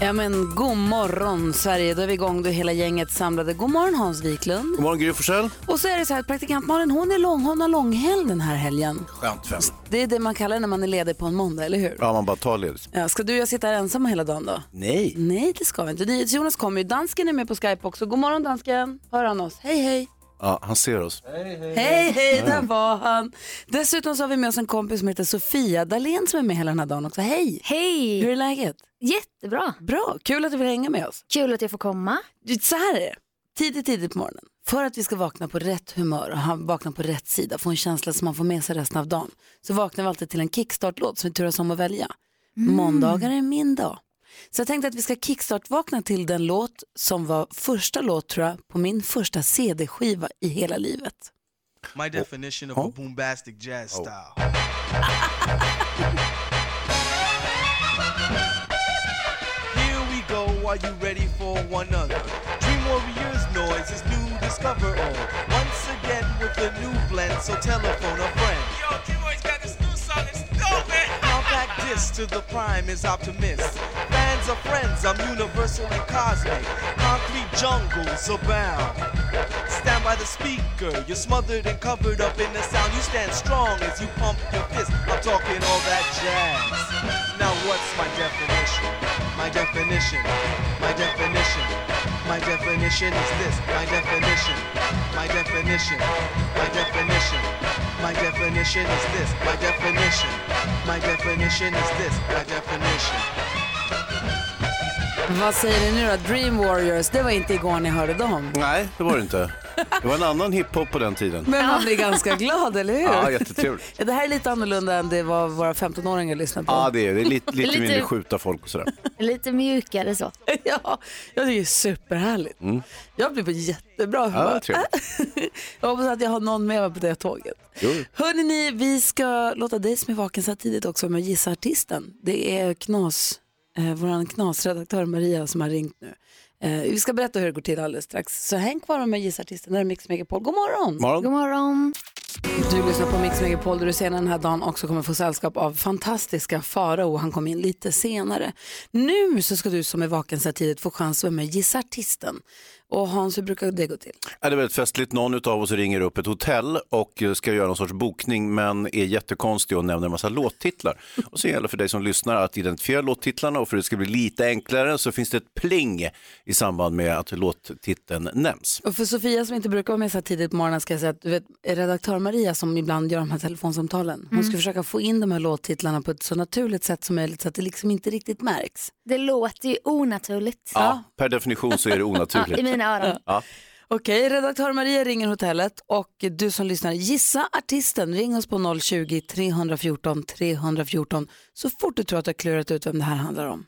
Ja men god morgon Sverige, då är vi igång, då är hela gänget samlade. God morgon Hans Wiklund. God morgon Gry Forssell. Och så är det så här att praktikant Malin hon är lång, hon har långhelg den här helgen. Skönt för henne. Det är det man kallar när man är ledig på en måndag, eller hur? Ja, man bara tar ledigt. Ja, ska du och jag sitta här ensamma hela dagen då? Nej. Nej, det ska vi inte. NyhetsJonas kommer ju. Dansken är med på Skype också. God morgon dansken. Hör han oss? Hej hej. Ja, han ser oss. Hej hej, där var han. Dessutom så har vi med oss en kompis som heter Sofia Dalén som är med hela den här dagen också. Hej! Hej! Hur är läget? Jättebra. Bra, kul att du vill hänga med oss. Kul att jag får komma. Så här är det, tidigt, tidigt på morgonen. För att vi ska vakna på rätt humör och vakna på rätt sida, få en känsla som man får med sig resten av dagen, så vaknar vi alltid till en kickstart-låt som vi turas om att välja. Måndagar är min dag. Så jag tänkte att vi ska kickstart-vakna till den låt som var första låt tror jag på min första CD-skiva i hela livet. My definition of a bombastic jazz style. Here we go, are you ready for one other? Dream Warriors noise is new, discover all. Once again with a new blend, so telephone a friend. Yo, Disc to the prime is optimist. Fans are friends, I'm universal and cosmic. Concrete jungles abound. Stand by the speaker, you're smothered and covered up in the sound. You stand strong as you pump your fist. I'm talking all that jazz. Now what's my definition? My definition, my definition, my definition is this. My definition, my definition, my definition, my definition is this. My definition, my definition is this. My definition. Vad säger ni nu då? Dream Warriors, det var inte igår ni hörde dem. Nej, det var det inte. Det var en annan hiphop på den tiden. Men man blir ganska glad, eller hur? Ja, jättetrevligt. Det här är lite annorlunda än det var våra 15-åringar lyssnade på. Ja, det är det. är lite, lite, Lite- mindre skjuta folk och sådär. Lite mjukare så. Ja, jag tycker det är superhärligt. Jag blir på jättebra humör. Ja, jag hoppas att jag har någon med mig på det tåget. Hörrni, ni, vi ska låta dig som är vaken så här tidigt också med gissa artisten. Det är knas, eh, vår knasredaktör Maria som har ringt nu. Eh, vi ska berätta hur det går till alldeles strax. Så häng kvar med Gissa artisten. Där är Mix Megapol. God morgon! Morgon. God morgon. Du lyssnar på Mix Megapol där du senare den här dagen också kommer få sällskap av fantastiska Farao. Han kom in lite senare. Nu så ska du som är vaken så här tidigt få chans att vara med och gissa artisten. Och Hans, hur brukar det gå till? Ja, det är väldigt festligt. Någon av oss ringer upp ett hotell och eh, ska göra någon sorts bokning men är jättekonstig och nämner en massa låttitlar. Och så gäller det för dig som lyssnar att identifiera låttitlarna och för att det ska bli lite enklare så finns det ett pling i samband med att låttiteln nämns. Och för Sofia som inte brukar vara med så här tidigt på morgonen ska jag säga att du vet, redaktör Maria som ibland gör de här telefonsamtalen, hon ska försöka få in de här låttitlarna på ett så naturligt sätt som möjligt så att det liksom inte riktigt märks. Det låter ju onaturligt. Ja, per definition så är det onaturligt. Mina öron. Ja. Okej, redaktör Maria ringer hotellet och du som lyssnar, gissa artisten. Ring oss på 020-314 314 så fort du tror att du har klurat ut vem det här handlar om.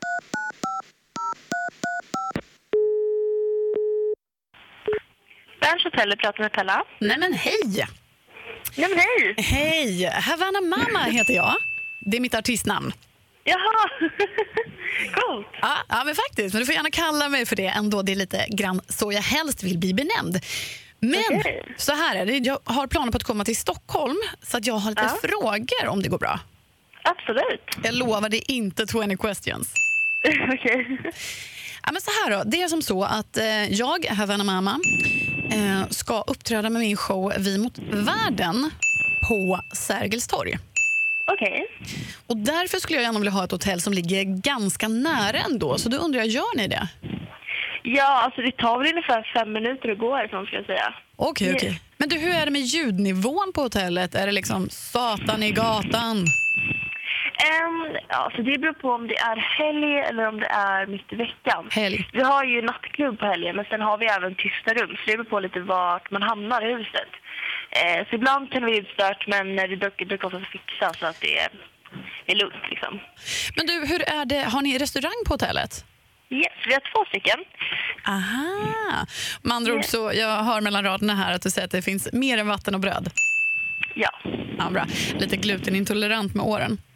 Berns Hotel, pratar med Pella. Nej men hej! Ja, men hej! Hej! Havana Mama heter jag. Det är mitt artistnamn. Jaha, coolt. Ja, ja, men faktiskt. Men du får gärna kalla mig för det ändå. Det är lite grann så jag helst vill bli benämnd. Men Okej. så här är det. Jag har planer på att komma till Stockholm så att jag har lite Ja. frågor om det går bra. Absolut. Jag lovar det är inte 20 questions. Okej. Ja, men så här då. Det är som så att eh, jag, Havana Mama, eh, ska uppträda med min show Vi mot världen på Sergels torg. Okej. Och därför skulle jag gärna vilja ha ett hotell som ligger ganska nära ändå. Så då undrar jag, gör ni det? Ja, alltså det tar väl ungefär fem minuter att gå härifrån ska jag säga. Okej, Yes. okej. Men du, hur är det med ljudnivån på hotellet? Är det liksom satan i gatan? Um, ja, så det beror på om det är helg eller om det är mitt i veckan. Helg. Vi har ju nattklubb på helgen men sen har vi även tysta rum så det beror på lite vart man hamnar i huset. Eh, så ibland kan det vara utstört men det brukar, brukar oftast fixa så att det är, är lugnt liksom. Men du, hur är det? Har ni restaurang på hotellet? Yes, vi har två stycken. Aha. Med andra ord så jag hör mellan raderna här att du säger att det finns mer än vatten och bröd. Ja. Ja, bra. Lite glutenintolerant med åren.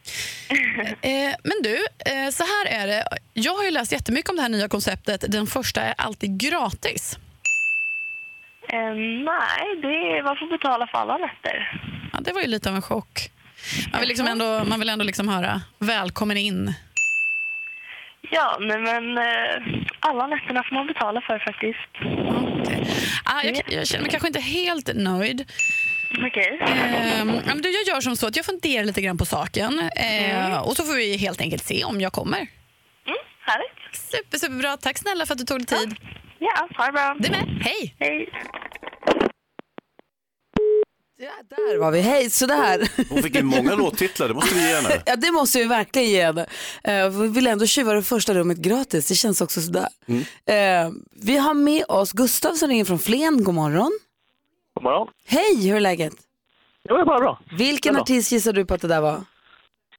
Eh, men du, eh, så här är det. Jag har ju läst jättemycket om det här nya konceptet. Den första är alltid gratis. Eh, nej, det är, man får betala för alla nätter. Ja, det var ju lite av en chock. Man vill, liksom ändå, man vill ändå liksom höra välkommen in. Ja, nej, men eh, alla nätterna får man betala för faktiskt. Ah, jag, jag känner mig kanske inte helt nöjd. Okej. Men du, jag gör som så att jag funderar lite grann på saken eh, och så får vi helt enkelt se om jag kommer. Mm, härligt. Super, superbra. Tack snälla för att du tog dig tid. Ja, ha det bra. Du med. Hej! Hej. Där var vi. Hej, sådär. Hon fick ju många låttitlar, det måste vi ge henne. Ja, det måste vi verkligen ge henne. Eh, vi vill ändå tjuva det första rummet gratis, det känns också sådär. Eh, vi har med oss Gustav som ringer från Flen, god morgon. God morgon. Hej, hur är läget? Jo, det är bara bra. Vilken artist gissar du på att det där var?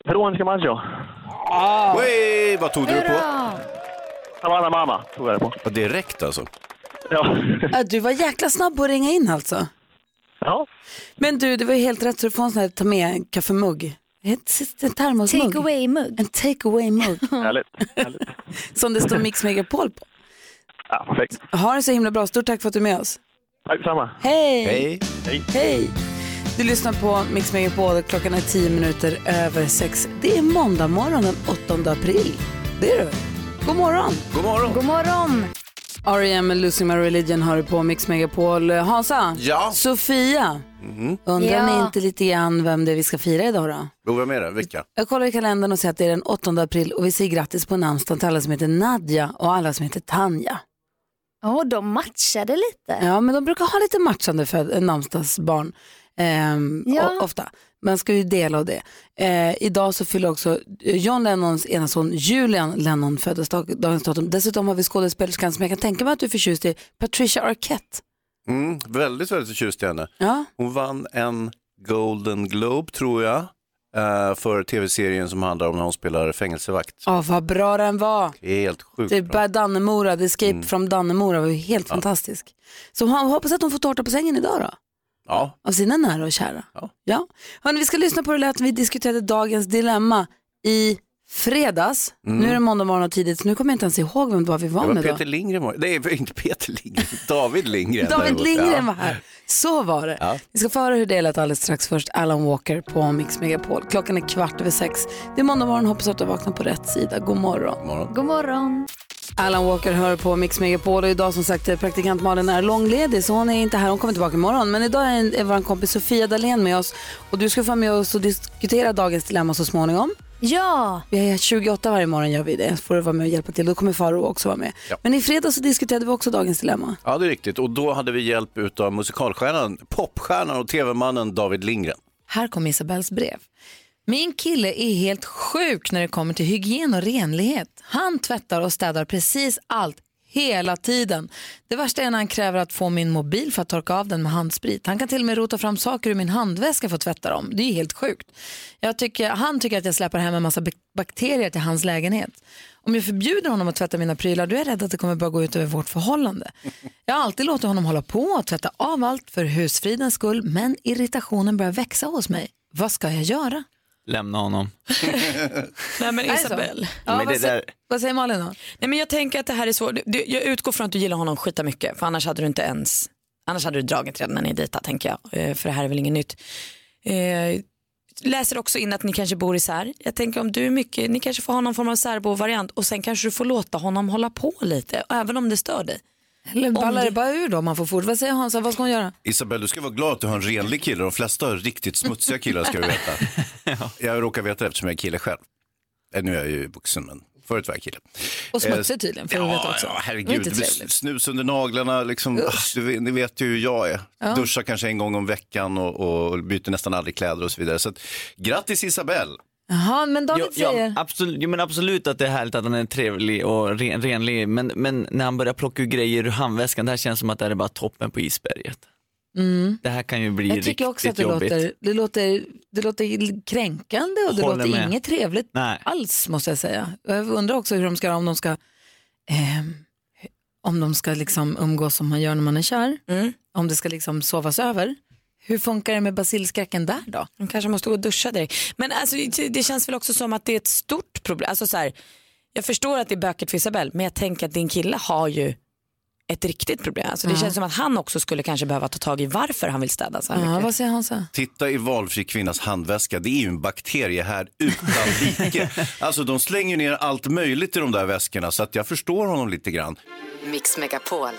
Veronica Maggio. Wey, vad tog du på? Havana Mama tog jag det på. Ja, direkt alltså. Ja. Du var jäkla snabb på att ringa in alltså. Ja. Men du, det var ju helt rätt så du får en sån här ta med en kaffemugg. En termosmugg. Take away-mugg. En take away-mugg. Härligt. Härligt. som det står Mix Megapol på. Ja, perfekt. Ha det så himla bra. Stort tack för att du är med oss. Tack samma. Hej! Hej. Hej. Hej! Du lyssnar på Mix Megapol. Klockan är tio minuter över sex. Det är måndag morgon den 8 april. Det är det. God morgon! God morgon. God morgon. R.E.M. med Losing My Religion har du på Mix Megapol. Hansa, Ja. Sofia, undrar Ja. ni inte lite grann vem det är vi ska fira idag då? Jo, vem är det? Vilka? Jag kollar i kalendern och ser att det är den 8 april och vi säger grattis på namnsdagen till alla som heter Nadja och alla som heter Tanja. Åh, de matchade lite. Ja, men de brukar ha lite matchande föd- äh, namnsdagsbarn. Ehm, Ja. o- ofta. Man ska ju dela av det. Eh, idag så fyller också John Lennons ena son Julian Lennon föddes dag- dagens datum. Dessutom har vi skådespelerskan som jag kan tänka mig att du är förtjust i, Patricia Arquette. Mm, väldigt, väldigt förtjust i henne. Ja. Hon vann en Golden Globe, tror jag, eh, för tv-serien som handlar om när hon spelar fängelsevakt. Ja, vad bra den var. Helt sjukt Det är bra. Dannemora, The Escape from Dannemora var ju helt fantastisk. Så hoppas att hon får tårta på sängen idag då. Ja, Av sina nära och kära. Ja. Ja. Hörrni, vi ska lyssna på det lät vi diskuterade dagens dilemma i fredags. Nu är det måndag morgon och tidigt, så nu kommer jag inte ens ihåg vem det var vi var det var med Peter då. Lindgren. var- Nej, inte Peter Lindgren. David Lindgren. David. Lindgren Ja. var här. Så var det. Ja. Vi ska få höra hur det lät alldeles strax. Först Alan Walker på Mix Megapol. Klockan är kvart över sex. Det är måndag morgon, hoppas att du har vaknat på rätt sida. God morgon. God morgon. God morgon. Alan Walker hör på Mix Megapol och idag som sagt är praktikant Malin är långledig så hon är inte här, hon kommer tillbaka imorgon. Men idag är, är vår kompis Sofia Dalén med oss och du ska få vara med oss och diskutera dagens dilemma så småningom. Ja, Vi är 28 varje morgon gör vi det, så får du vara med och hjälpa till. Då kommer Faro också vara med. Ja. Men i fredags så diskuterade vi också dagens dilemma. Ja, det är riktigt. Och då hade vi hjälp av musikalstjärnan, popstjärnan och tv-mannen David Lindgren. Här kommer Isabells brev. Min kille är helt sjuk när det kommer till hygien och renlighet. Han tvättar och städar precis allt hela tiden. Det värsta är när han kräver att få min mobil för att torka av den med handsprit. Han kan till och med rota fram saker ur min handväska för att tvätta dem. Det är helt sjukt. Jag tycker, han tycker att jag släpper hem en massa bakterier till hans lägenhet. Om jag förbjuder honom att tvätta mina prylar då är jag rädd att det kommer bara gå ut över vårt förhållande. Jag har alltid låtit honom hålla på och tvätta av allt för husfridens skull men irritationen börjar växa hos mig. Vad ska jag göra? Lämna honom. Nej men? Isabel. Ja, Men vad, det säger, där- vad säger Malin då? Nej men jag tänker att det här är svårt. Du, jag utgår från att du gillar honom skita mycket för annars hade du inte ens, annars hade du dragit redan när ni dejtar tänker jag. Eh, För det här är väl inget nytt. Eh, läser också in att ni kanske bor isär. Jag tänker om du är mycket, ni kanske får ha någon form av särbo-variant och sen kanske du får låta honom hålla på lite även om det stör dig. Eller ballar det- bara ur då? Man får fort. Vad säger Hansa? Vad ska hon göra? Isabel, du ska vara glad att du har en renlig kille. De flesta har riktigt smutsiga killar ska du veta. Jag råkar veta det eftersom jag är kille själv. Eh, Nu är jag ju vuxen, men förut var jag kille. Och smutsig Eh, tydligen, för ja, du vet också. Ja, herregud. Det blir snus under naglarna. Liksom. Ah, Du, vet- ni vet ju hur jag är. Ja. Duschar kanske en gång om veckan och, och byter nästan aldrig kläder och så vidare. Så att, grattis Isabel! Jaha, men David Ja, säger... ja, absolut, jo, men absolut att det är härligt att han är trevlig och ren, renlig, men, men när han börjar plocka ur grejer ur handväskan, det här känns som att det här är bara toppen på isberget. Mm. Det här kan ju bli Jag riktigt tycker också att det jobbigt. låter, det, låter, det låter kränkande och det Håller låter med. inget trevligt Nej. alls måste jag säga. Jag undrar också hur de ska, om de ska ehm, om de ska liksom umgås som man gör när man är kär, om det ska liksom sovas över. Hur funkar det med basilskräcken där då? De kanske måste gå och duscha direkt. Men alltså, det känns väl också som att det är ett stort problem. Alltså, så här, jag förstår att det är bökigt för Isabel men jag tänker att din kille har ju ett riktigt problem. Alltså, det Ja. känns som att han också skulle kanske behöva ta tag i varför han vill städa så här Ja, mycket. vad säger Hansa? Titta i valfri kvinnas handväska, det är ju en bakterie här utan like. Alltså de slänger ner allt möjligt i de där väskorna så att jag förstår honom lite grann. Mix Megapol.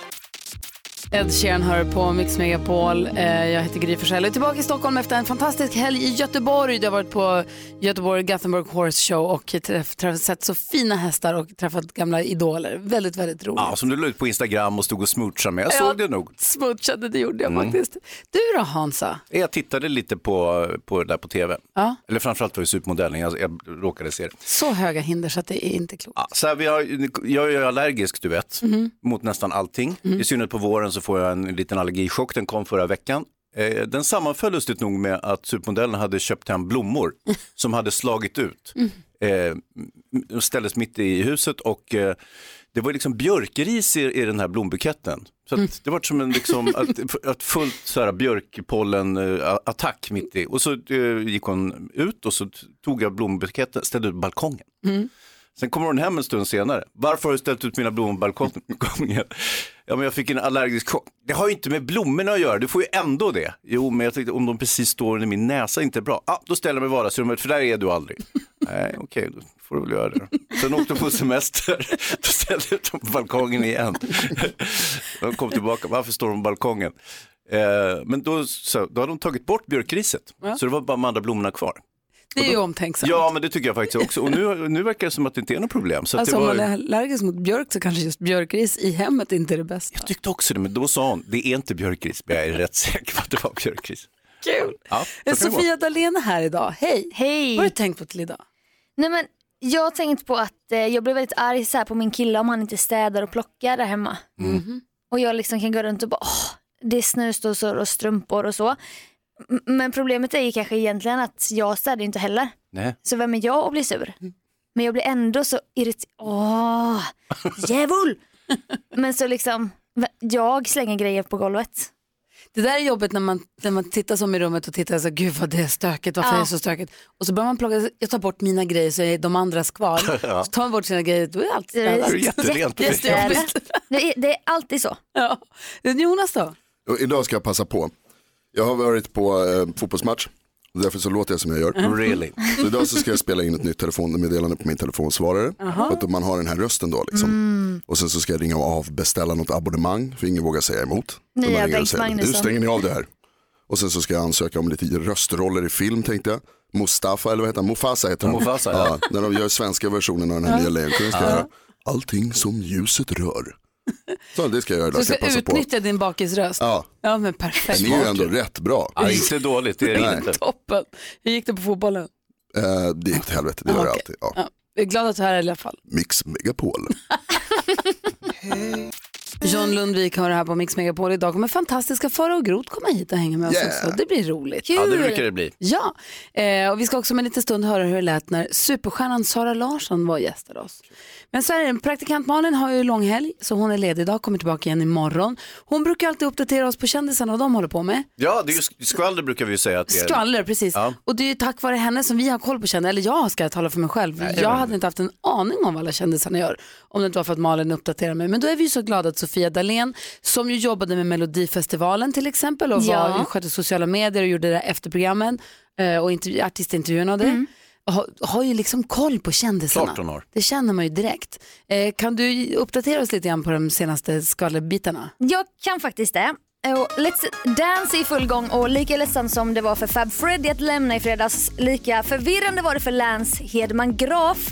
Ed Sheeran hör på Mix Megapol. Eh, Jag heter Gry Forssell och är tillbaka i Stockholm efter en fantastisk helg i Göteborg. Jag har varit på Göteborg Gothenburg Horse Show och träff, träff, sett så fina hästar och träffat gamla idoler. Väldigt, väldigt roligt. Ja, som du la ut på Instagram och stod och smoochade med. Jag Ja. såg det nog. Smoochade, det gjorde jag Mm. faktiskt. Du då Hansa? Jag tittade lite på, på det där på tv. Ja. Eller framförallt var det supermodellen, jag, jag råkade se det. Så höga hinder så att det är inte klokt. Ja, så här, vi har, jag är allergisk du vet, Mhm. mot nästan allting. I synnerhet på våren så får jag en liten allergichock, den kom förra veckan. Eh, den sammanföll lustigt nog med att supermodellen hade köpt hem blommor som hade slagit ut. Eh, m- ställdes mitt i huset och eh, det var liksom björkris i, i den här blombuketten. Så att det var som en liksom, att, att fullt så här björkpollen-attack mitt i. Och så eh, gick hon ut och så tog jag blombuketten, ställde ut balkongen. Sen kommer hon hem en stund senare. Varför har du ställt ut mina blommor på balkongen? Ja, men jag fick en allergisk chock. Det har ju inte med blommorna att göra, du får ju ändå det. Jo, men jag tänkte om de precis står i min näsa inte bra. Ah, då ställer jag mig i vardagsrummet, för där är du aldrig. Nej, okej, då får du väl göra det. Sen åkte jag på semester, då ställde jag dem på balkongen igen. De kom tillbaka, varför står de på balkongen? Eh, men då, så, då hade de tagit bort björkriset, så det var bara de andra blommorna kvar. Det är ju omtänksamt. Ja, men det tycker jag faktiskt också. Och nu, nu verkar det som att det inte är något problem. Så att Alltså det om var... man är allergisk mot björk så kanske just björkris i hemmet inte är det bästa. Jag tyckte också det, men då sa hon, det är inte björkris. Men jag är rätt säker på att det var björkris. Kul! Ja. Sofia Dalén är här idag. Hej! Hej! Vad har du tänkt på till idag? Nej, men jag har tänkt på att eh, jag blir väldigt arg så här, på min kille om han inte städar och plockar där hemma. Mhm. Och jag liksom kan gå runt och bara, åh, det är snusdosor och strumpor och så. Men problemet är ju kanske egentligen att jag städar inte heller. Nej. Så vem är jag att bli sur? Men jag blir ändå så irriterad. Åh, djävul! Men så liksom, jag slänger grejer på golvet. Det där är jobbigt när man, när man tittar som i rummet och tittar så gud vad det är stökigt, varför Ja. är det så stökigt? Och så börjar man plocka, jag tar bort mina grejer så är de andras kvar. Ja. Så tar man bort sina grejer, då är allt städat. Det är jätterent. Jättejobbigt. Det är, det är alltid så. Ja. Jonas då? Idag ska jag passa på. Jag har varit på eh, fotbollsmatch. Och därför så låter jag som jag gör. Mm. Really? Så idag så ska jag spela in ett nytt telefonmeddelande på min telefonsvarare. För att man har den här rösten då liksom. Mm. Och sen så ska jag ringa och avbeställa något abonnemang. För ingen vågar säga emot. Så Nya man ringer och Bengt säger, Magnusson. Nu stänger ni av det här. Och sen så ska jag ansöka om lite röstroller i film tänkte jag. Mustafa eller vad heter han? Mufasa heter han. Mufasa, ja. När de gör svenska versionen av den här nya Lejonkungen ska Ja. jag göra allting som ljuset rör. Så det ska jag göra Du idag. ska Ska jag passa på. utnyttja din bakisröst. Ja. Ja men perfekt. Den är ju ändå rätt bra. Ja, inte dåligt, det är det inte. Toppen. Hur gick det på fotbollen? Eh, det gick till helvete, det gör det Okej. alltid. Ja. Ja. Jag är glad att du är här i alla fall. Mix Megapol. John Lundvik har det här på Mix Megapol. Idag kommer fantastiska Farao Groth komma hit och hänga med oss Yeah. också. Det blir roligt. Ja, det brukar det bli. Ja, eh, och vi ska också om en liten stund höra hur det lät när superstjärnan Sara Larsson var gästade oss. Men så är det, praktikant Malin har ju långhelg så hon är ledig idag, kommer tillbaka igen imorgon. Hon brukar alltid uppdatera oss på kändisarna och de håller på med. Ja, det är ju skvaller brukar vi ju säga att det är. Skvaller, precis. Ja. Och det är ju tack vare henne som vi har koll på kändisar, eller jag ska jag tala för mig själv. Nej, jag hade inte haft en aning om vad alla kändisarna gör om det inte var för att Malin uppdaterar mig. Men då är vi ju så glada att Sofia Dalén, som ju jobbade med Melodifestivalen till exempel och Ja. var, skötte sociala medier och gjorde det där efterprogrammen eh, och intervju, artistintervjun av det. Mm. Har, har ju liksom koll på kändisarna. Klart hon har. Det känner man ju direkt. Eh, kan du uppdatera oss lite grann på de senaste skvallerbitarna? Jag kan faktiskt det. Och Let's Dance är i full gång och lika ledsamt som det var för Fab Freddy att lämna i fredags, lika förvirrande var det för Lance Hedman Graf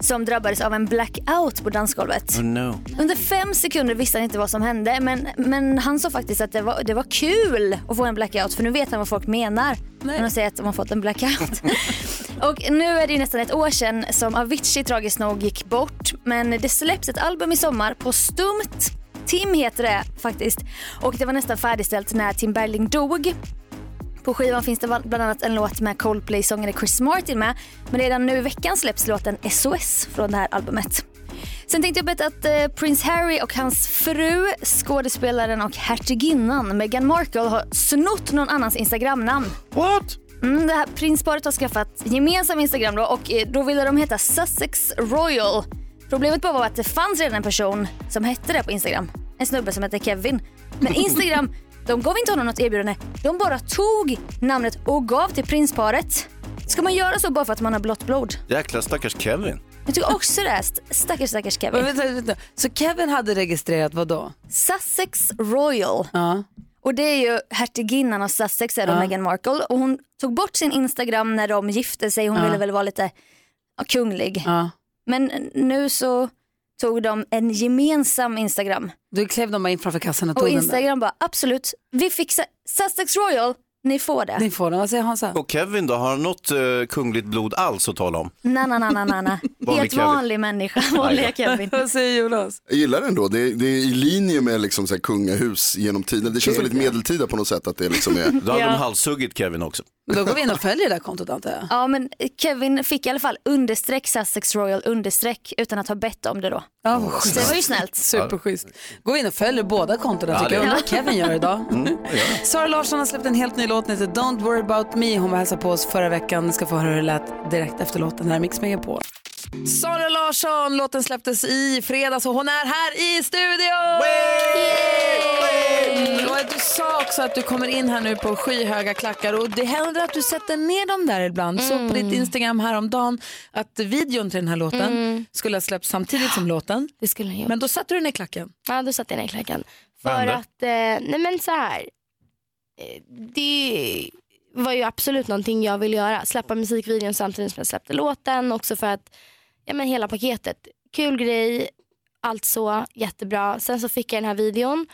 som drabbades av en blackout på dansgolvet. Oh no. Under fem sekunder visste han inte vad som hände men, men han sa faktiskt att det var, det var kul att få en blackout för nu vet han vad folk menar när de säger att de har fått en blackout. och nu är det ju nästan ett år sedan som Avicii tragiskt nog gick bort men det släpps ett album i sommar på stumt Tim heter det faktiskt och det var nästan färdigställt när Tim Bergling dog. På skivan finns det bland annat en låt med Coldplay-sångare Chris Martin med. Men redan nu i veckan släpps låten SOS från det här albumet. Sen tänkte jag berätta att eh, prins Harry och hans fru, skådespelaren och hertiginnan Meghan Markle har snott någon annans Instagramnamn. What? Mm, det här prinsparet har skaffat gemensam Instagram då och eh, då ville de heta Sussex Royal. Problemet bara var att det fanns redan en person som hette det på Instagram. En snubbe som hette Kevin. Men Instagram, de gav inte honom något erbjudande. De bara tog namnet och gav till prinsparet. Ska man göra så bara för att man har blått blod? Jäkla stackars Kevin. Jag tycker också det. St- Stackars stackars Kevin. Men vänta, vänta. Så Kevin hade registrerat vad då? Sussex Royal. Ja. Och det är ju hertiginnan av Sussex, är då Ja. Meghan Markle. Och hon tog bort sin Instagram när de gifte sig. Hon Ja. ville väl vara lite ja, kunglig. Men nu så tog de en gemensam Instagram. Då klev de bara in framför kassan och tog Och den där. Instagram bara absolut, vi fixar Sussex Royal, ni får det. Ni får den. Vad säger Hansa? Och Kevin då, har han något eh, kungligt blod alls att tala om? Na, na, na, na. Vanlig Helt Kevin. vanlig människa, vanliga Kevin. Vad säger Jonas? Jag gillar den då, det är, det är i linje med liksom så här kungahus genom tiden. Det känns väldigt medeltida på något sätt att det liksom är... Då hade Ja. de halshuggit Kevin också. Då går vi in och följer det där kontot antar jag. Ja men Kevin fick i alla fall understreck Sussex Royal understreck utan att ha bett om det då. Vad Så det var ju snällt. Superschysst. Gå in och följ båda kontona Ja, tycker jag. det- Undrar vad Kevin gör idag. Mm, det det. Sara Larsson har släppt en helt ny låt, den heter Don't worry about me. Hon var hälsade på oss förra veckan. Ni ska få höra hur det lät direkt efter låten. här är Mix Megapol. Sara Larsson, låten släpptes i fredags och hon är här i studion! Och du sa också att du kommer in här nu på skyhöga klackar och det händer att du sätter ner dem där ibland. Så på ditt Instagram häromdagen att videon till den här låten Mm. skulle ha släppts samtidigt som låten. Det skulle gjort. Men då satte du ner klacken. Ja, då satte jag ner klacken. För att, eh, nej men så här. Det var ju absolut någonting jag ville göra. Släppa musikvideon samtidigt som jag släppte låten. Också för att, ja men hela paketet. Kul grej, allt så, jättebra. Sen så fick jag den här videon.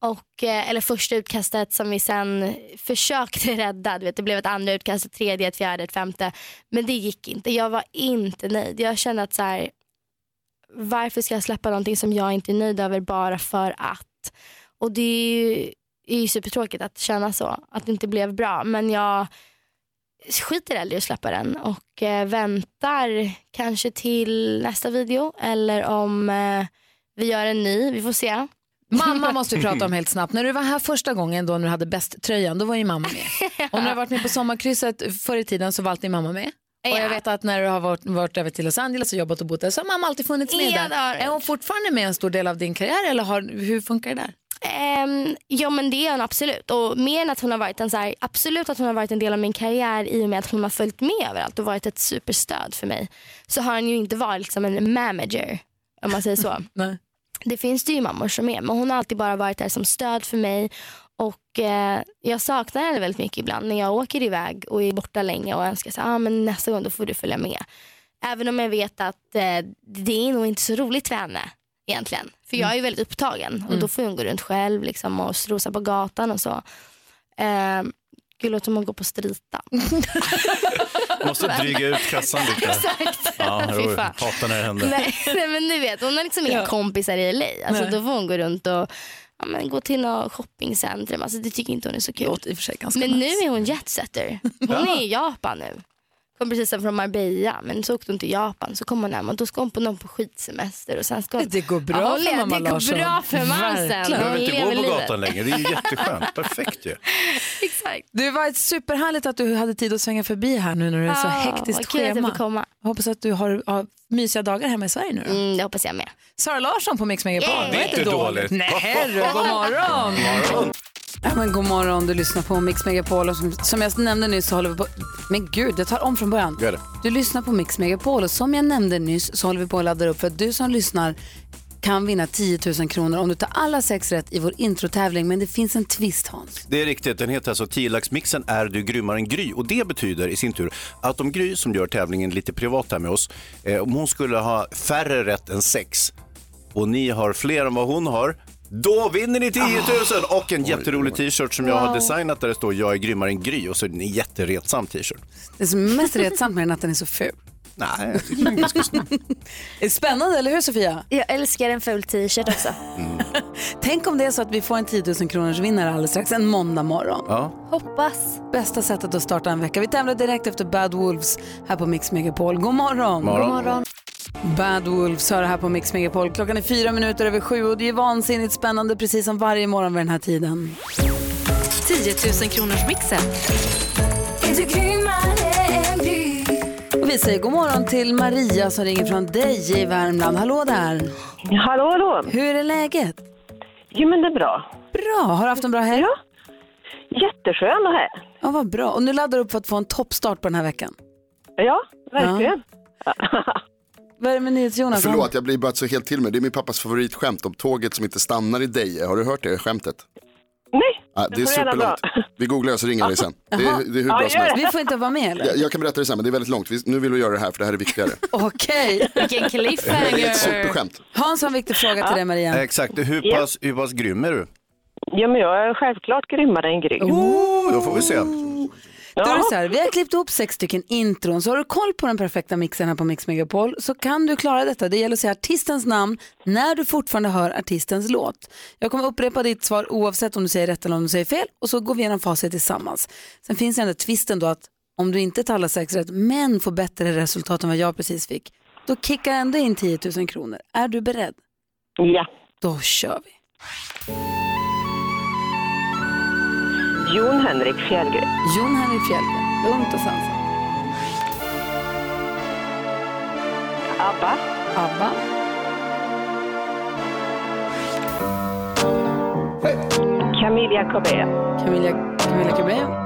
Och, eh, eller första utkastet som vi sen försökte rädda. Du vet, det blev ett andra utkast, ett tredje, ett fjärde, ett femte. Men det gick inte. Jag var inte nöjd. Jag kände att så här, varför ska jag släppa någonting som jag inte är nöjd över bara för att? Och det är ju, är ju supertråkigt att känna så, att det inte blev bra. Men jag skiter hellre i att släppa den och eh, väntar kanske till nästa video eller om eh, vi gör en ny, vi får se. Mamma måste vi prata om helt snabbt. När du var här första gången då när du hade bäst-tröjan, då var ju mamma med. Och när du har varit med på sommarkrysset förr i tiden så var alltid mamma med. Och jag vet att när du har varit, varit över till Los Angeles och jobbat och bott där så har mamma alltid funnits med där. Är hon fortfarande med en stor del av din karriär eller har, hur funkar det där? Ehm, ja men det är hon absolut. Och mer än att hon har varit en så här, absolut att hon har varit en del av min karriär i och med att hon har följt med överallt och varit ett superstöd för mig. Så har hon ju inte varit liksom en manager om man säger så. Det finns det ju mammor som är men hon har alltid bara varit där som stöd för mig. Och eh, Jag saknar henne väldigt mycket ibland när jag åker iväg och är borta länge och önskar att ah, men nästa gång då får du följa med. Även om jag vet att eh, det är nog inte så roligt för henne egentligen. För jag är ju väldigt upptagen och Mm. då får hon gå runt själv liksom, och strosa på gatan och så. Eh, Gud, låter som att gå på strita. Måste dryga ut kassan lite. Exakt. Ja, Fy jag fan. hatar när det händer. Nej, nej men du vet, hon har liksom inga Ja. kompisar i LA. Alltså, Nej. då får hon gå runt och ja, men, gå till något shoppingcentrum. Alltså, det tycker inte hon är så kul. Låter i och för sig ganska men nu nice. är hon jetsetter. Hon är i Japan nu. Kom precis från Marbella men så åkte hon till Japan. Så kom hon hem och då ska hon på någon på skidsemester. Och sen ska hon... Det går bra Ja, hon för mamma Det går Larsson. bra för mamsen. Du Hon behöver inte gå på livet. gatan längre, det är ju jätteskönt. Perfekt ju. Exakt. Det var ett superhärligt att du hade tid att svänga förbi här nu när det är så hektiskt att schema. fick komma. Jag hoppas att du har, har mysiga dagar hemma i Sverige nu då. Mm, det hoppas jag med. Sara Larsson på Mix Megapol. Yay! Det är inte dåligt. Nej, du, god morgon. morgon. Ja, men god morgon, du lyssnar på Mix Megapol och som, som jag nämnde nyss så håller vi på... Men gud, jag tar om från början. Gör det. Du lyssnar på Mix Megapol och som jag nämnde nyss så håller vi på att ladda upp för att du som lyssnar kan vinna 10 000 kronor om du tar alla sex rätt i vår introtävling. Men det finns en twist Hans. Det är riktigt, den heter alltså 10 mixen är du grymmare än Gry och det betyder i sin tur att om Gry som gör tävlingen lite privat här med oss, eh, om hon skulle ha färre rätt än sex och ni har fler än vad hon har, då vinner ni 10 000 och en jätterolig t-shirt som jag har designat där det står jag är grymmare än Gry och så är det en jätteretsam t-shirt. Det som är mest retsamt med den är att den är så ful. Nej, jag tycker den är ganska snygg. Det är spännande, eller hur Sofia? Jag älskar en ful t-shirt också. Tänk om det är så att vi får en 10 000 kronors vinnare alldeles strax, en måndag morgon. Ja. Hoppas. Bästa sättet att starta en vecka. Vi tävlar direkt efter Bad Wolves här på Mix Megapol. God morgon! Morgon. God morgon. Bad Wolves hör här på Mix Megapol. Klockan är fyra minuter över sju och det är vansinnigt spännande precis som varje morgon vid den här tiden. 10 000 kronors mixen. Och vi säger god morgon till Maria som ringer från Deje i Värmland. Hallå där! Hallå, hallå! Hur är läget? Jo, men det är bra. Bra! Har du haft en bra helg? Ja. Jätteskön här. Ja, vad bra. Och nu laddar du upp för att få en toppstart på den här veckan. Ja, verkligen. Vad är det med NyhetsJonas? Förlåt, jag blir bara så helt till mig. Det är min pappas favoritskämt om tåget som inte stannar i Deje. Har du hört det skämtet? Nej, Ja, det är superlångt. Vi googlar så ringer vi sen. Det är, det är hur Ja, bra som helst. Vi får inte vara med eller? Jag, jag kan berätta det sen, men det är väldigt långt. Vi, nu vill vi göra det här för det här är viktigare. Okej. Vilken Det är ett superskämt. Hans har en viktig fråga till dig Maria. Exakt, hur pass, hur pass grym är du? Ja, men jag är självklart grymmare än grym. Oh, då får vi se. Då är det så här, vi har klippt ihop sex stycken intron, så har du koll på den perfekta mixen här på Mix Megapol så kan du klara detta. Det gäller att säga artistens namn när du fortfarande hör artistens låt. Jag kommer upprepa ditt svar oavsett om du säger rätt eller om du säger fel och så går vi igenom facit tillsammans. Sen finns det ändå twisten då att om du inte tar alla sex rätt men får bättre resultat än vad jag precis fick, då kickar jag ändå in 10 000 kronor. Är du beredd? Ja. Då kör vi. Jon Henrik Fjällgren. Jon Henrik Fjällgren, lugnt och sansat. ABBA. ABBA. Camilla Cabello. Camilla, Camilla Cabello.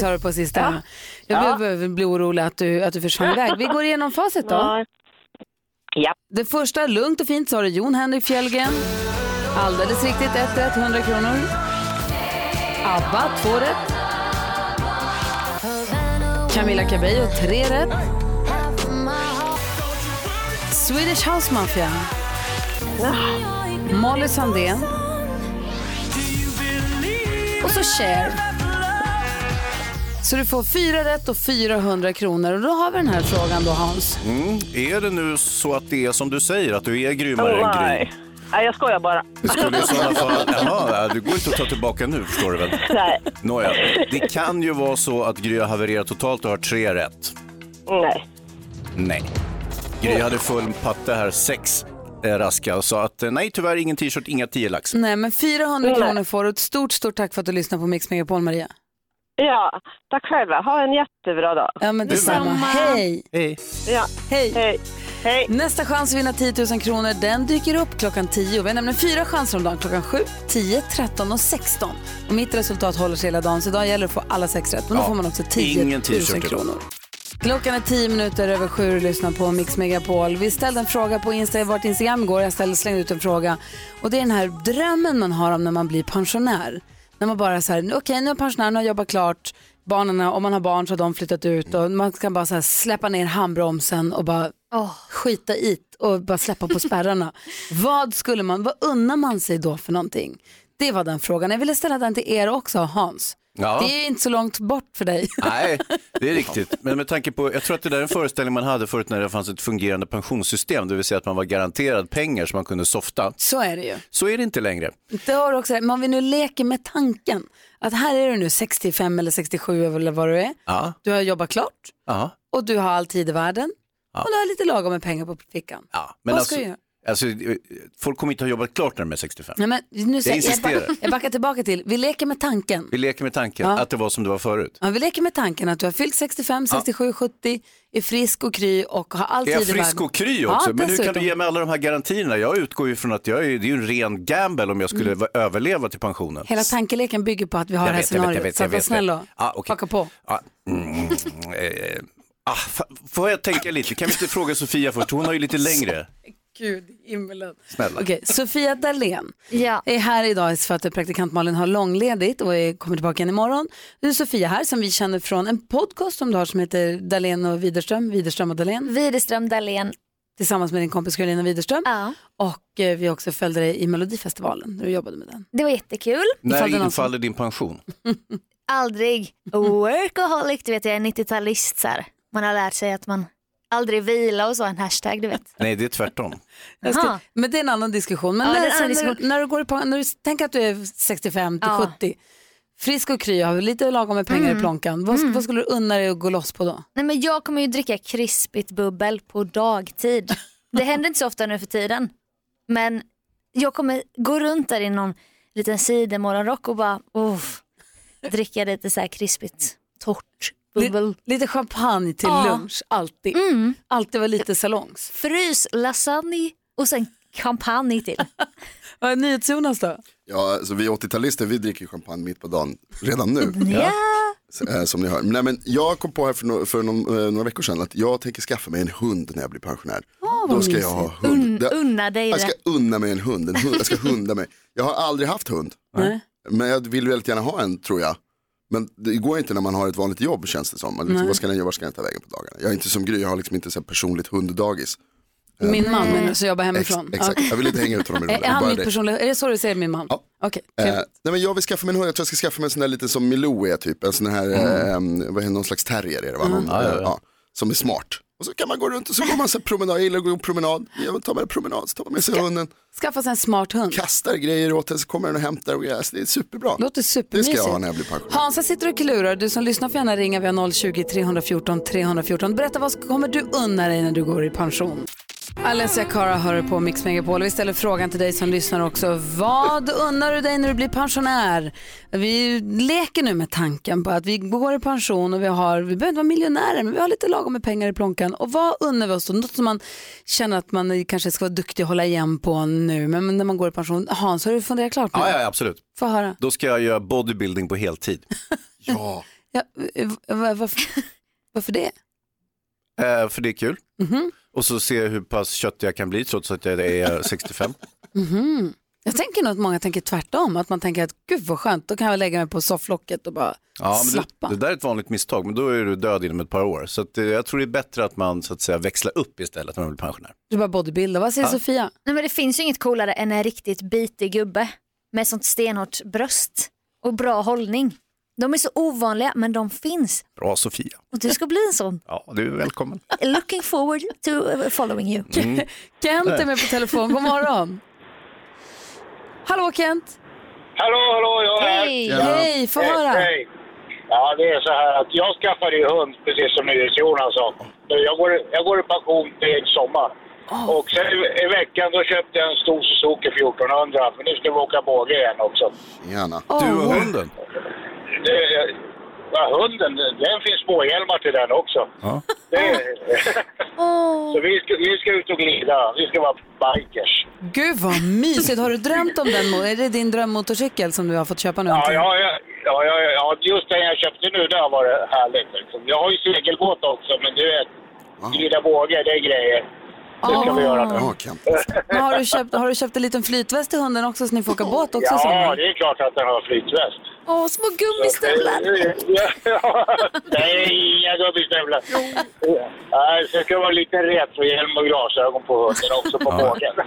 Sa du på sista. Ja. Jag Ja. blir, blir orolig att du, att du försvann iväg. Vi går igenom facit då. Ja. Det första, lugnt och fint, sa du Jon Henrik Fjällgren. Alldeles riktigt, ett rätt, 100 kronor. ABBA, två rätt. Camilla Cabello, tre rätt. Swedish House Mafia. Molly Sandén. Och så Cher. Så du får fyra rätt och 400 kronor. Och då har vi den här frågan då Hans. Mm. Är det nu så att det är som du säger, att du är grymmare Oh, än Gry? nej. nej, jag skojar bara. Det skulle i sådana fall... Jaha, du går inte att ta tillbaka nu förstår du väl? Nej. Nåja, det kan ju vara så att Gry har havererat totalt och har tre rätt. Nej. Nej. Gry hade full patte här, sex eh, raska sa att eh, nej tyvärr ingen t-shirt, inga tio lax. Nej, men 400 Nej. kronor får du. Ett stort, stort tack för att du lyssnar på Mix Megapol, Maria. Ja, tack själva. Ha en jättebra dag. Ja, men detsamma. Hej! Hej! Ja. Hej! Hej! Hej! Nästa chans att vinna 10 000 kronor, den dyker upp klockan 10. Vi har nämligen fyra chanser om dagen, klockan 7, 10, 13 och 16. Och mitt resultat håller sig hela dagen, så idag gäller det att få alla sex rätt. Men då Ja, får man också 10 ingen 000 t-shirt idag. kronor. Klockan är 10 minuter över sju och lyssnar på Mix Megapol. Vi ställde en fråga på Insta, vårt Instagram igår. Jag ställde, slängde ut en fråga. Och det är den här drömmen man har om när man blir pensionär. När man bara så här, okej pensionär, nu har jag jobbat klart. Barnen, om man har barn så har de flyttat ut och man kan bara så här släppa ner handbromsen och bara skita i och bara släppa på spärrarna. vad skulle man, vad unnar man sig då för någonting? Det var den frågan. Jag ville ställa den till er också, Hans. Ja. Det är inte så långt bort för dig. Nej, det är riktigt. Men med tanke på, jag tror att det där är en föreställning man hade förut när det fanns ett fungerande pensionssystem, det vill säga att man var garanterad pengar så man kunde softa. Så är det ju. Så är det inte längre. Det har du också, men om vi nu leker med tanken att här är du nu 65 eller 67 eller vad du är. Ja, Du har jobbat klart ja. och du har all tid i världen Ja. och du har lite lagom med pengar på fickan. ja. Men Vad alltså, ska jag göra? Alltså, eh, folk kommer inte ha jobbat klart när de är 65. Nej, men nu Jag jag, insisterar. backar, jag backar tillbaka till, vi leker med tanken. Vi leker med tanken Ja. att det var som det var förut. Ja, vi leker med tanken att du har fyllt 65, 67, 70, är frisk och kry och har all Är jag tid i världen. frisk och kry också? Ja, men hur kan du ge mig alla de här garantierna? Jag utgår ju från att jag är, det är ju en ren gamble om jag skulle Mm. va- överleva till pensionen. Hela tankeleken bygger på att vi har Jag det här vet, jag vet, jag scenariot. vet, så jag var snäll och Ja, okej. haka på. Ja, mm, eh, ah, fa- får jag tänka lite? Kan vi inte fråga Sofia först? Hon har ju lite längre. Gud i himmelen. Snälla. Okej, Sofia Dalén Ja. är här idag för att praktikant Malin har långledigt och är, kommer tillbaka igen imorgon. Nu är Sofia här som vi känner från en podcast som du har som heter Dalén och Widerström, Widerström och Dalén. Widerström Dahlén. tillsammans med din kompis Karolina Widerström. Och eh, vi också följde dig i Melodifestivalen när du jobbade med den. Det var jättekul. När det någon infaller din pension? Aldrig. Workaholic, du vet jag är 90-talist så här. Man har lärt sig att man aldrig vila och så, en hashtag du vet. Nej, det är tvärtom. Ska, men det är en annan diskussion. Men Ja, när, när, diskussion. när, du går på, när du tänker att du är 65 till Ja. 70, frisk och kry, har lite lagom med pengar Mm. i plånkan. Vad, Mm. vad skulle du unna dig att gå loss på då? Nej, men jag kommer ju dricka krispigt bubbel på dagtid. Det händer inte så ofta nu för tiden. Men jag kommer gå runt där i någon liten sidenmorgonrock och bara uff, dricka lite så här krispigt, torrt bubbel. Lite champagne till Ja. lunch, alltid. Alltid vara lite salongs. Frys, lasagne och sen champagne till. Vad är NyhetsJonas då? Ja, alltså vi 80-talister vi dricker champagne mitt på dagen redan nu. Ja. Eh, Som ni hör. Nej, men jag kom på här för, no för någon, eh, några veckor sedan att jag tänker skaffa mig en hund när jag blir pensionär. Vad Då ska jag ha hund. Un- unna dig jag ska det. unna mig en hund. En hund. Jag ska hunda mig. Jag har aldrig haft hund. Nej. Men jag vill väldigt gärna ha en tror jag. Men det går inte när man har ett vanligt jobb känns det som. Man Liksom, vad ska den göra, vad ska den ta vägen på dagarna? Jag är inte som Gry, jag har liksom inte så här personligt hunddagis. Min man menar du, så jobbar hemifrån. Ex- exakt, jag vill inte hänga ut honom i rummet. är han mitt personliga, är det så du säger min man? Ja. Okej, Eh, nej men jag vill skaffa mig en hund, jag tror jag ska skaffa mig en sån där lite som Milou är typ, en sån här, eh, vad är det, någon slags terrier är det va? Mm. Någon, Ja, ja, eh, ja. ja, som är smart. Och så kan man gå runt och så går man så promenad, jag gillar att gå promenad, jag tar med en promenad, så tar man med sig hunden, Skaffa sig en smart hund. kastar grejer åt den så kommer den och hämtar och grejer, alltså, det är superbra. Låter Det ska supermysigt. jag ha när jag blir pensionär. Hansa sitter och klurar. Du som lyssnar får gärna ringa. Vi har 020-314 314. Berätta vad kommer du unna dig när du går i pension? Alessia Cara hör på Mix Megapol. Vi ställer frågan till dig som lyssnar också. Vad unnar du dig när du blir pensionär? Vi leker nu med tanken på att vi går i pension och vi har, vi behöver inte vara miljonärer, men vi har lite lagom med pengar i plånkan. Och vad unnar vi oss då? Något som man känner att man kanske ska vara duktig och hålla igen på nu, men när man går i pension. Hans, har du funderat klart nu? Ja, ja, absolut. Få höra. Då ska jag göra bodybuilding på heltid. ja. Ja, eh, va- varför, varför det? Eh, för det är kul. Mhm. Och så se hur pass köttig jag kan bli trots att jag är 65. Mhm. Jag tänker nog att många tänker tvärtom, att man tänker att gud vad skönt, då kan jag lägga mig på sofflocket och bara Ja, men slappa. det, det där är ett vanligt misstag, men då är du död inom ett par år. Så att, eh, jag tror det är bättre att man så att säga, växlar upp istället när man blir pensionär. Du bara bodybuilda. Vad säger Ja. Sofia? Nej, men det finns ju inget coolare än en riktigt bitig gubbe med sånt stenhårt bröst och bra hållning. De är så ovanliga men de finns Bra Sofia. och du ska bli en sån. Ja, du är välkommen. Looking forward to following you. Mm. Kent är med på telefon, god morgon. Hallå Kent! Hallå, hallå, jag är här. Hej! Hej, få höra. Hej. Ja, det är så här att jag skaffade ju hund, precis som Jonas sa. Så Jag går, jag går i pension till sommar. Och sen i, i veckan då köpte jag en stor Suzuki 1400, för nu ska vi åka båge igen också. Gärna. Du och hunden? Det, ja, hunden, den finns småhjälmar till den också. Ja. Det, så vi ska, vi ska ut och glida, vi ska vara bikers. Gud vad mysigt, har du drömt om den? Är det din drömmotorcykel som du har fått köpa nu? Ja, ja, ja, ja, ja, ja, just den jag köpte nu, det har varit härligt. Liksom. Jag har ju segelbåt också, men du vet, glida båge, det är grejer. Det ska vi göra nu. Men har, du köpt, har du köpt en liten flytväst till hunden också så ni får åka båt också i Ja, sommar? det är klart att den har flytväst. Åh, små gummistövlar! Ja, Nej, inga gummistövlar. Nej, så ska det vara lite retrohjälm och glasögon på hunden också på bågen.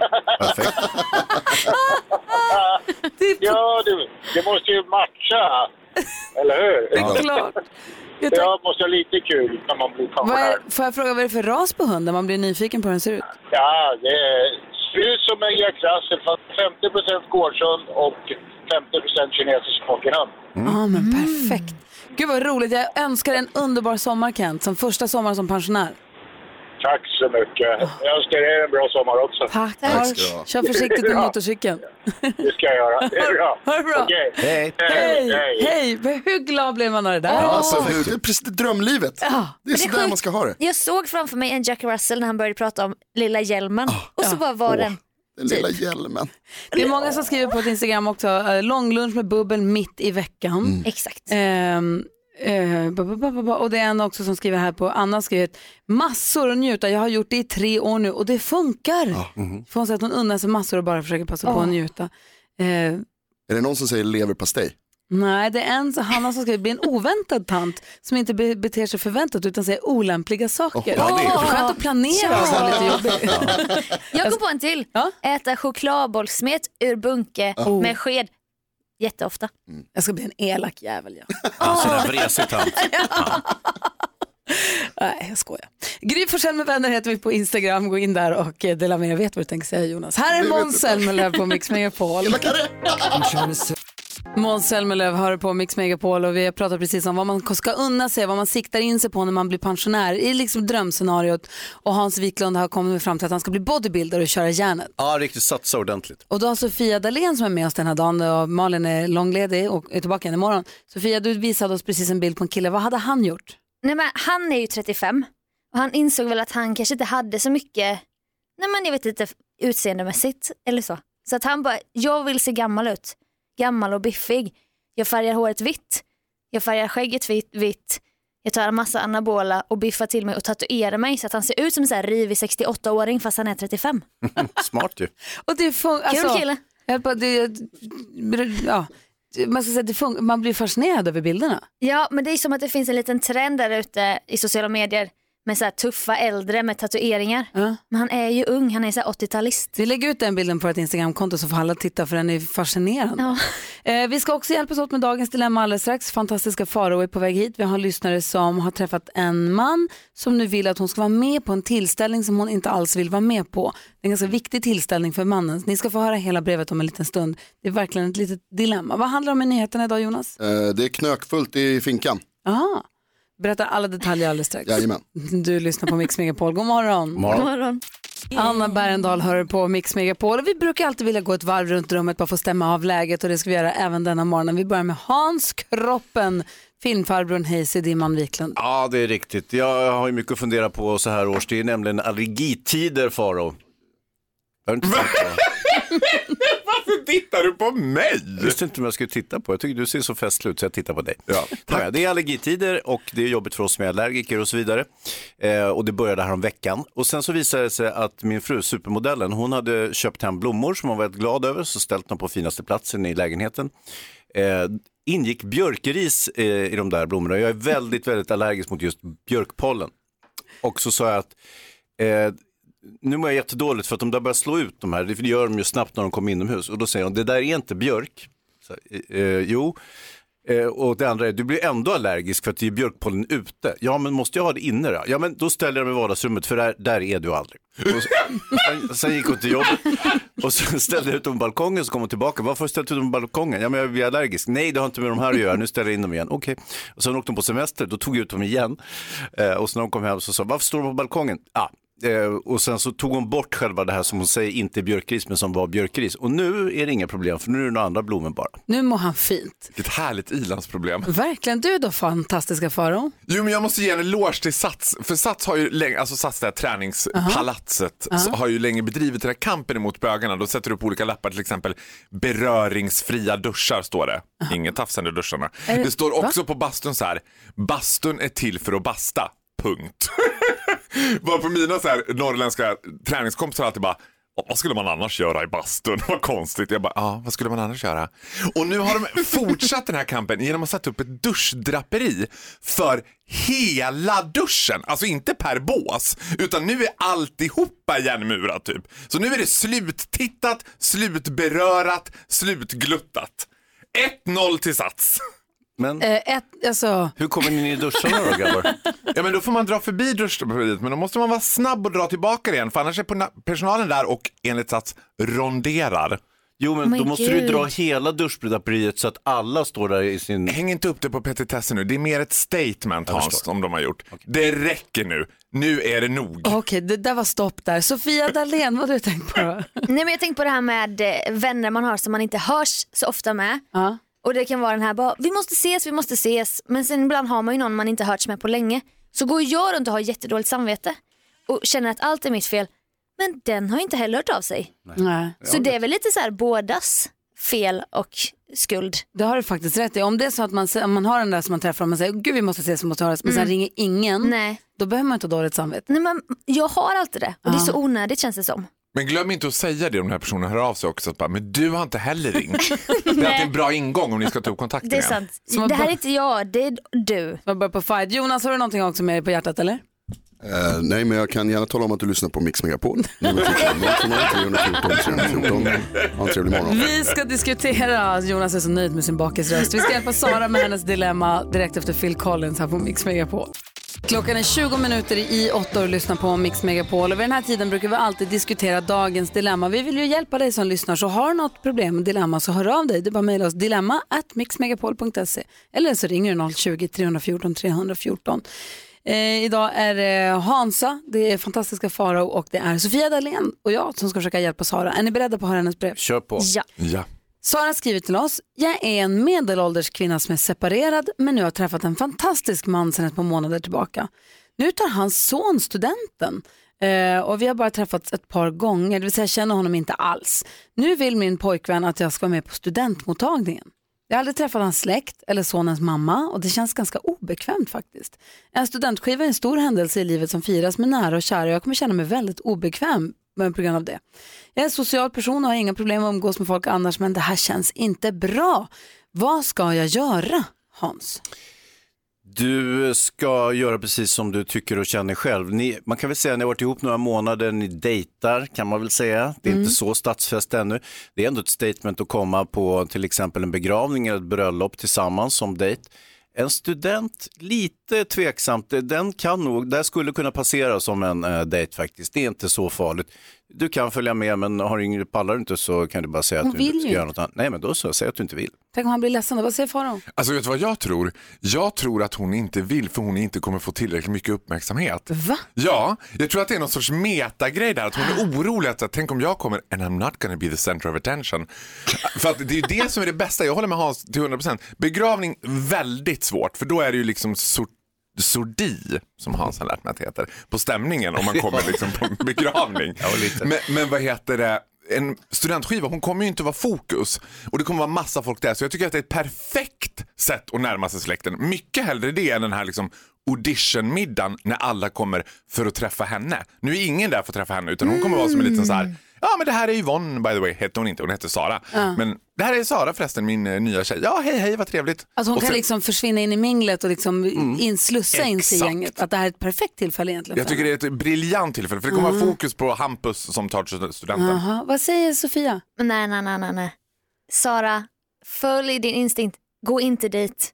Ja, du, det måste ju matcha. Eller hur? Det är klart. Jag måste ha lite kul när man blir Vad pensionär. är, får jag fråga vad är det för ras på hunden? Man blir nyfiken på hur den ser ut. Ja, det ser ut som en Jack Russell fast 50% gårdshund och 50% kinesisk pockenhund. Ja, men perfekt. Gud vad roligt. Jag önskar en underbar sommar Kent, som första sommar som pensionär. Tack så mycket. Jag önskar er en bra sommar också. Tack. Har- Kör försiktigt med Ja, motorcykeln. Det ska jag göra. Det är bra. Ha det bra. Okej. Hej. Hej, hej. Men Hur glad blev man av det där? Ja, alltså, det är precis drömlivet. Ja. Det är så där man ska ha det. Jag såg framför mig en Jack Russell när han började prata om lilla hjälmen och så bara var den Den lilla hjälmen. Det är många som skriver på ett Instagram också, eh, långlunch med bubbel mitt i veckan. Exakt. Ehm, eh, ba, ba, ba, ba, ba. och det är en också som skriver här på, Anna har skrivit massor att njuta, jag har gjort det i tre år nu och det funkar. För hon säger att hon unnar sig massor och bara försöker passa på Ja. att njuta. Eh, Är det någon som säger leverpastej? Nej, det är en Hanna som ska bli en oväntad tant som inte be- beter sig förväntat utan säger olämpliga saker. Ja, det är skönt. Att planera vara lite jobbig. Jag kom på en till. Äta chokladbollsmet ur bunke Oh. med sked. Jätteofta. Jag ska bli en elak jävel. Ja. Ja, sån där vresig tant. Nej, jag skojar. Gry Forssell med vänner heter vi på Instagram. Gå in där och eh, dela med er. Jag vet vad du tänker säga Jonas. Här är Måns Zelmerlöw på Mix Megapol. Måns Zelmerlöw hör på Mix Megapol och vi har pratat precis om vad man ska unna sig, vad man siktar in sig på när man blir pensionär. I liksom drömscenariot. Och Hans Wiklund har kommit fram till att han ska bli bodybuilder och köra järnet. Ja, riktigt satsa ordentligt. Och då har Sofia Dalén som är med oss den här dagen och Malin är långledig och är tillbaka igen imorgon. Sofia, du visade oss precis en bild på en kille. Vad hade han gjort? Nej, men han är ju 35 och han insåg väl att han kanske inte hade så mycket, nej men jag vet inte, utseendemässigt eller så. Så att han bara, jag vill se gammal ut. Gammal och biffig. Jag färgar håret vitt. Jag färgar skägget vitt. vitt. Jag tar en massa anabola och biffar till mig och tatuerar mig så att han ser ut som en så här rivig 68-åring fast han är 35. Smart ju. Och det fun- alltså, Kul kille. Jag bara, det, ja, man, ska säga, det fun- man blir fascinerad över bilderna. Ja, men det är som att det finns en liten trend där ute i sociala medier med så här tuffa äldre med tatueringar. Men han är ju ung, han är så här 80-talist. Vi lägger ut den bilden på ett Instagramkonto så får alla titta för den är fascinerande. Eh, vi ska också hjälpas åt med dagens dilemma alldeles strax. Fantastiska Faro är på väg hit. Vi har en lyssnare som har träffat en man som nu vill att hon ska vara med på en tillställning som hon inte alls vill vara med på. Det är en ganska viktig tillställning för mannen. Ni ska få höra hela brevet om en liten stund. Det är verkligen ett litet dilemma. Vad handlar det om i nyheterna idag Jonas? Eh, Det är knökfullt i finkan. Aha. Berättar alla detaljer alldeles strax. Jajamän. Du lyssnar på Mix Megapol. God morgon. Morgon. God morgon. Anna Bergendahl hör på Mix Megapol. Och Vi brukar alltid vilja gå ett varv runt rummet bara för att stämma av läget och det ska vi göra även denna morgon. Vi börjar med Hans Kroppen, filmfarbrorn Hayes i Dimman Wiklund. Ja, det är riktigt. Jag har ju mycket att fundera på så här års. Det är nämligen allergitider, Faro. Har inte tänkt på. Varför tittar du på mig? Jag visste inte om jag skulle titta på. Jag tycker du ser så festlig ut så jag tittar på dig. Ja, det är allergitider och det är jobbigt för oss som är allergiker och så vidare. Eh, och det började här om veckan. Och sen så visade det sig att min fru, supermodellen, hon hade köpt hem blommor som hon var väldigt glad över, så ställt dem på finaste platsen i lägenheten. Eh, ingick björkeris eh, i de där blommorna. Jag är väldigt, väldigt allergisk mot just björkpollen. Och så sa jag att eh, nu mår jag jättedåligt för att de där börjar slå ut de här, det gör de ju snabbt när de kommer inomhus. Och då säger hon, det där är inte björk. Så, eh, eh, jo, eh, och det andra är, du blir ändå allergisk för att det är björkpollen ute. Ja, men måste jag ha det inne då? Ja, men då ställer jag mig i vardagsrummet för där, där är du aldrig. Och så, sen, sen gick hon till jobbet och sen ställde jag ut dem på balkongen så kom hon tillbaka. Varför har du ställt ut dem på balkongen? Ja, men jag blir allergisk. Nej, det har inte med de här att göra. Nu ställer jag in dem igen. Okej. Och sen åkte hon på semester. Då tog jag ut dem igen. Eh, och sen när hon kom hem så sa varför står de på balkongen? Ah, Eh, och sen så tog hon bort själva det här som hon säger inte är björkris men som var björkris. Och nu är det inga problem för nu är det några andra blommor bara. Nu mår han fint. Vilket härligt ilandsproblem. Verkligen. Du då fantastiska Faro? Jo men jag måste ge en eloge till Sats, för Sats har ju länge, alltså Sats det här träningspalatset, Aha. så har ju länge bedrivit den här kampen emot bögarna. Då sätter du upp olika lappar, till exempel beröringsfria duschar står det. Inget tafsande i duscharna. Det- Det står också va? på bastun så här, bastun är till för att basta, punkt. Varpå mina så här norrländska träningskompisar alltid bara vad skulle man annars göra i bastun? Vad konstigt. Jag bara, ja, vad skulle man annars göra? Och nu har de fortsatt den här kampen genom att sätta upp ett duschdraperi för hela duschen. Alltså inte per bås, utan nu är alltihopa igenmurat typ. Så nu är det sluttittat, slutberörat, slutgluttat. 1-0 till Sats. Men Eh, ett, alltså, hur kommer ni in i duscharna då grabbar? Ja men då får man dra förbi duschdraperiet men då måste man vara snabb och dra tillbaka det igen för annars är personalen där och enligt Sats ronderar. Jo men Men då måste du gud. dra hela duschdraperiet så att alla står där i sin... Häng inte upp det på petitessen nu, det är mer ett statement Hans som de har gjort. Det räcker nu, nu är det nog. Okej, det där var stopp där. Sofia Dalén, vad har du tänkt på då? Nej men jag tänkte på det här med eh, vänner man har som man inte hörs så ofta med. Och det kan vara den här bara, vi måste ses, vi måste ses. Men sen ibland har man ju någon man inte hörts med på länge. Så går jag runt och har jättedåligt samvete och känner att allt är mitt fel. Men den har inte heller hört av sig. Nej. Så det är väl lite så här bådas fel och skuld. Det har du faktiskt rätt i. Om det är så att man, om man har den där som man träffar och man säger gud vi måste ses, vi måste höras, men sen Mm. ringer ingen, Nej. då behöver man inte ha dåligt samvete. Nej, men jag har alltid det och det är så onödigt känns det som. Men glöm inte att säga det om den här personen hör av sig också. Att bara, men du har inte heller ringt. det är en bra ingång om ni ska ta upp kontakten Det är igen. sant. Det här är inte jag, det är du. Jag börjar på fight. Jonas, har du någonting också med på hjärtat eller? Eh, nej, men jag kan gärna tala om att du lyssnar på Mix Megapol. Nummer 314 314. Ha en trevlig morgon. Vi ska diskutera, Jonas är så nöjd med sin bakisröst. Vi ska hjälpa Sara med hennes dilemma direkt efter Phil Collins här på Mix Megapol. Klockan är 20 minuter i åtta och lyssnar på Mix Megapol. Och vid den här tiden brukar vi alltid diskutera dagens dilemma. Vi vill ju hjälpa dig som lyssnar, så har du något problem, dilemma, så hör av dig. Det är bara att mejla oss dilemma at mixmegapol.se eller så ringer du 020-314 314. Eh, idag är det Hansa, det är fantastiska Farao och det är Sofia Dalén och jag som ska försöka hjälpa Sara. Är ni beredda på att höra hennes brev? Kör på. Ja. ja. Sara skriver till oss, jag är en medelålders kvinna som är separerad men nu har träffat en fantastisk man sedan ett par månader tillbaka. Nu tar hans son studenten eh, och vi har bara träffats ett par gånger, det vill säga jag känner honom inte alls. Nu vill min pojkvän att jag ska vara med på studentmottagningen. Jag har aldrig träffat hans släkt eller sonens mamma och det känns ganska obekvämt faktiskt. En studentskiva är en stor händelse i livet som firas med nära och kära och jag kommer känna mig väldigt obekväm på grund av det. Jag är en social person och har inga problem att umgås med folk annars men det här känns inte bra. Vad ska jag göra Hans? Du ska göra precis som du tycker och känner själv. Ni, man kan väl säga att ni har varit ihop några månader, ni dejtar kan man väl säga. Det är Mm. inte så statsfäst ännu. Det är ändå ett statement att komma på till exempel en begravning eller ett bröllop tillsammans som dejt. En student, lite tveksamt, den kan nog, där skulle kunna passera som en eh, dejt faktiskt. Det är inte så farligt. Du kan följa med men har du ingen, pallar du inte så kan du bara säga Hon att du inte vill ska ju göra något annat. Nej men då så, säg att du inte vill. Tänk om han blir ledsen, då? vad säger Farao? Alltså vet du vad jag tror? Jag tror att hon inte vill för hon inte kommer få tillräckligt mycket uppmärksamhet. Va? Ja, jag tror att det är någon sorts metagrej där. Att hon är orolig att tänk om jag kommer and I'm not gonna be the center of attention. för att det är ju det som är det bästa. Jag håller med Hans till 100%. Begravning, väldigt svårt för då är det ju liksom sort sordi, som Hans har lärt mig att det heter, på stämningen om man kommer liksom på begravning. Men, men vad heter det? En studentskiva, hon kommer ju inte vara fokus och det kommer vara massa folk där så jag tycker att det är ett perfekt sätt att närma sig släkten. Mycket hellre det än den här liksom auditionmiddagen när alla kommer för att träffa henne. Nu är ingen där för att träffa henne utan hon kommer vara som en liten så här Ja men det här är Yvonne by the way, hette hon inte, hon hette Sara. Ja. Men det här är Sara förresten, min eh, nya tjej. Ja hej hej vad trevligt. Att hon Och kan sen- liksom försvinna in i minglet och liksom inslussa in sig i Exakt. gänget. Att det här är ett perfekt tillfälle egentligen. Jag för tycker det är ett briljant tillfälle för det kommer Mm. vara fokus på Hampus som tar studenten. Jaha. Vad säger Sofia? Nej, nej, nej, nej, nej. Sara, följ din instinkt. Gå inte dit.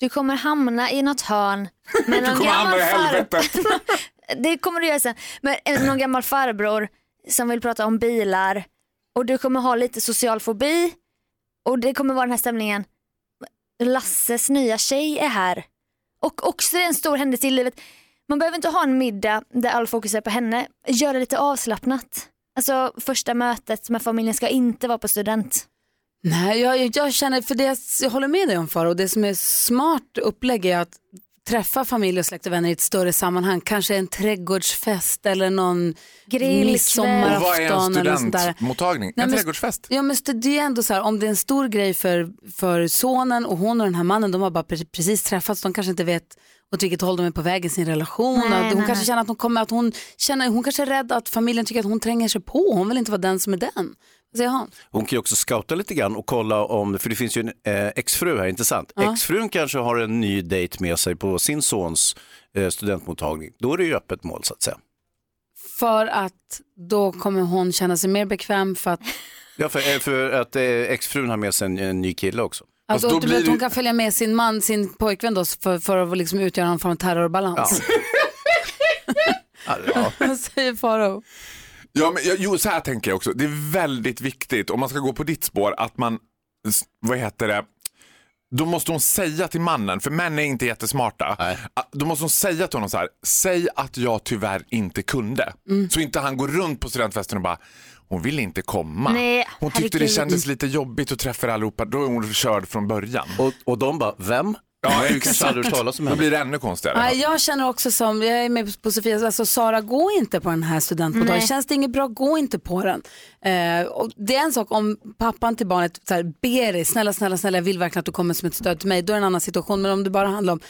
Du kommer hamna i något hörn med Du någon kommer hamna gammal i helvetet. farbror. Det kommer du göra sen. Men eh, någon gammal farbror som vill prata om bilar och du kommer ha lite social fobi och det kommer vara den här stämningen. Lasses nya tjej är här. Och också det är en stor händelse i livet. Man behöver inte ha en middag där all fokus är på henne. Gör det lite avslappnat. Alltså första mötet med familjen ska inte vara på student. Nej, jag, jag känner, för det, jag håller med dig om Farao. Det som är smart upplägg är att träffa familj och släkt och vänner i ett större sammanhang. Kanske en trädgårdsfest eller någon Grillkväll. midsommarafton. Och vad är en eller sånt där. studentmottagning? En men- trädgårdsfest? Ja men det är ändå så här, om det är en stor grej för, för sonen och hon och den här mannen, de har bara pre- precis träffats, de kanske inte vet åt vilket håll de är på väg i sin relation. Nej, hon nej, kanske nej. känner att hon kommer, att hon känner, hon kanske är rädd att familjen tycker att hon tränger sig på, hon vill inte vara den som är den. Säger han? Hon kan ju också scouta lite grann och kolla om, för det finns ju en eh, exfru här, inte sant? Ja. Exfrun kanske har en ny dejt med sig på sin sons eh, studentmottagning. Då är det ju öppet mål så att säga. För att då kommer hon känna sig mer bekväm för att, Ja, för, eh, för att eh, exfrun har med sig en, en ny kille också. alltså, att, att hon kan följa med sin man, sin pojkvän då för, för att liksom utgöra någon form av terrorbalans. Vad säger Farao? Ja, men, jo, så här tänker jag också. Det är väldigt viktigt om man ska gå på ditt spår att man, vad heter det, då måste hon säga till mannen, för män är inte jättesmarta. Att- Då måste hon säga till honom så här, säg att jag tyvärr inte kunde. Mm. Så inte han går runt på studentfesten och bara, hon vill inte komma. Nej, hon tyckte det herregud. kändes lite jobbigt att träffa allihopa, då är hon körd från början. Och, och de bara, vem? Ja, exakt. kanske aldrig hört talas om Då blir det ännu konstigare. Nej, jag känner också som, jag är med på Sofia, alltså Sara gå inte på den här studentmottagningen. Nej. Känns det inget bra, gå inte på den. Eh, och det är en sak om pappan till barnet så här, ber dig, snälla, snälla, snälla, jag vill verkligen att du kommer som ett stöd till mig. Då är det en annan situation. Men om det bara handlar om,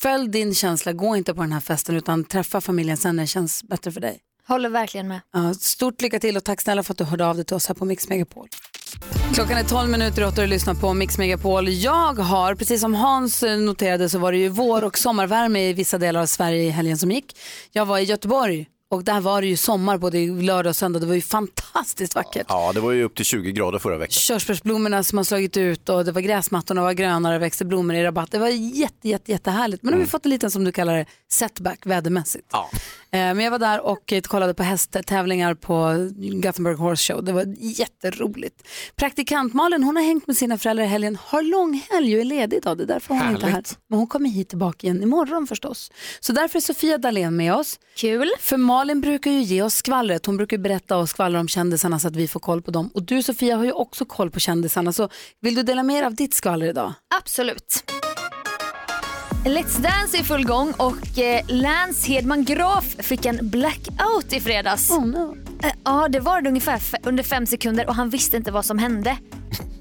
följ din känsla, gå inte på den här festen utan träffa familjen sen när det känns bättre för dig. Håller verkligen med. Ja, stort lycka till och tack snälla för att du hörde av dig till oss här på Mix Megapol. Klockan är 12 minuter och du lyssnar på Mix Megapol. Jag har, precis som Hans noterade, så var det ju vår och sommarvärme i vissa delar av Sverige i helgen som gick. Jag var i Göteborg och där var det ju sommar både lördag och söndag. Det var ju fantastiskt vackert. Ja, det var ju upp till 20 grader förra veckan. Körsbärsblommorna som har slagit ut och det var gräsmattorna var grönare, växte blommor i rabatt. Det var jätte, jätte, jättehärligt. Men nu har vi fått en liten, som du kallar det, setback vädermässigt. Ja. Eh, Men jag var där och eh, kollade på hästtävlingar på Gothenburg Horse Show. Det var jätteroligt. Praktikant Malin hon har hängt med sina föräldrar i helgen, har långhelg och är ledig idag. Det är därför hon inte är här. Härligt. Men hon kommer hit tillbaka igen imorgon förstås. Så därför är Sofia Dalén med oss. Kul. För Malin brukar ju ge oss skvallret. Hon brukar berätta och skvallra om kändisarna så att vi får koll på dem. Och du Sofia har ju också koll på kändisarna. Så vill du dela med dig av ditt skvaller idag? Absolut. Let's Dance är i full gång och eh, Lance Hedman Graf fick en blackout i fredags. Oh no. Eh, Ja, det var det ungefär under fem sekunder och han visste inte vad som hände.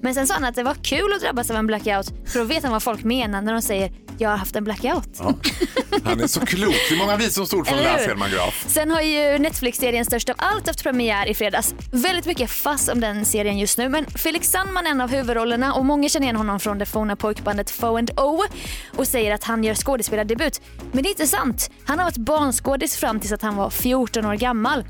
Men sen sa han att det var kul att drabbas av en blackout för då vet han vad folk menar när de säger jag har haft en blackout. Han är så klok. Det är många visdomsord från? Lars Hedman Graf. Sen har ju Netflix-serien Störst av allt haft premiär i fredags. Väldigt mycket fass om den serien just nu men Felix Sandman är en av huvudrollerna och många känner igen honom från det forna pojkbandet Fo and O och säger att han gör skådespelardebut. Men det är inte sant. Han har varit barnskådis fram tills att han var 14 år gammal.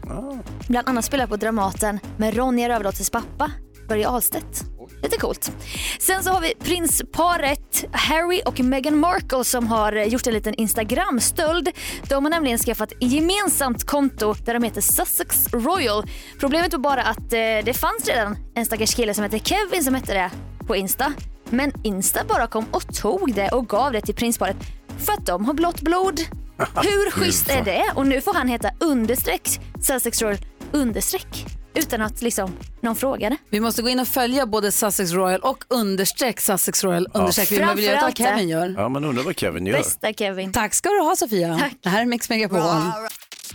Bland annat spelar på Dramaten med Ronja Rövardotters pappa, Börje Ahlstedt. Lite coolt. Sen så har vi prinsparet Harry och Meghan Markle som har gjort en liten Instagram-stöld. De har nämligen skaffat ett gemensamt konto där de heter Sussex Royal. Problemet var bara att eh, det fanns redan en stackars kille som heter Kevin som hette det på Insta. Men Insta bara kom och tog det och gav det till prinsparet för att de har blått blod. Hur schysst är det? Och nu får han heta understreck Sussex Royal understreck utan att liksom någon frågade. Vi måste gå in och följa både Sussex Royal och understreck Sussex Royal understreck. Vi vill göra vad. Kevin gör. Ja, man undrar vad Kevin gör. Bästa Kevin. Tack ska du ha Sofia. Tack. Det här är Mix Megapol.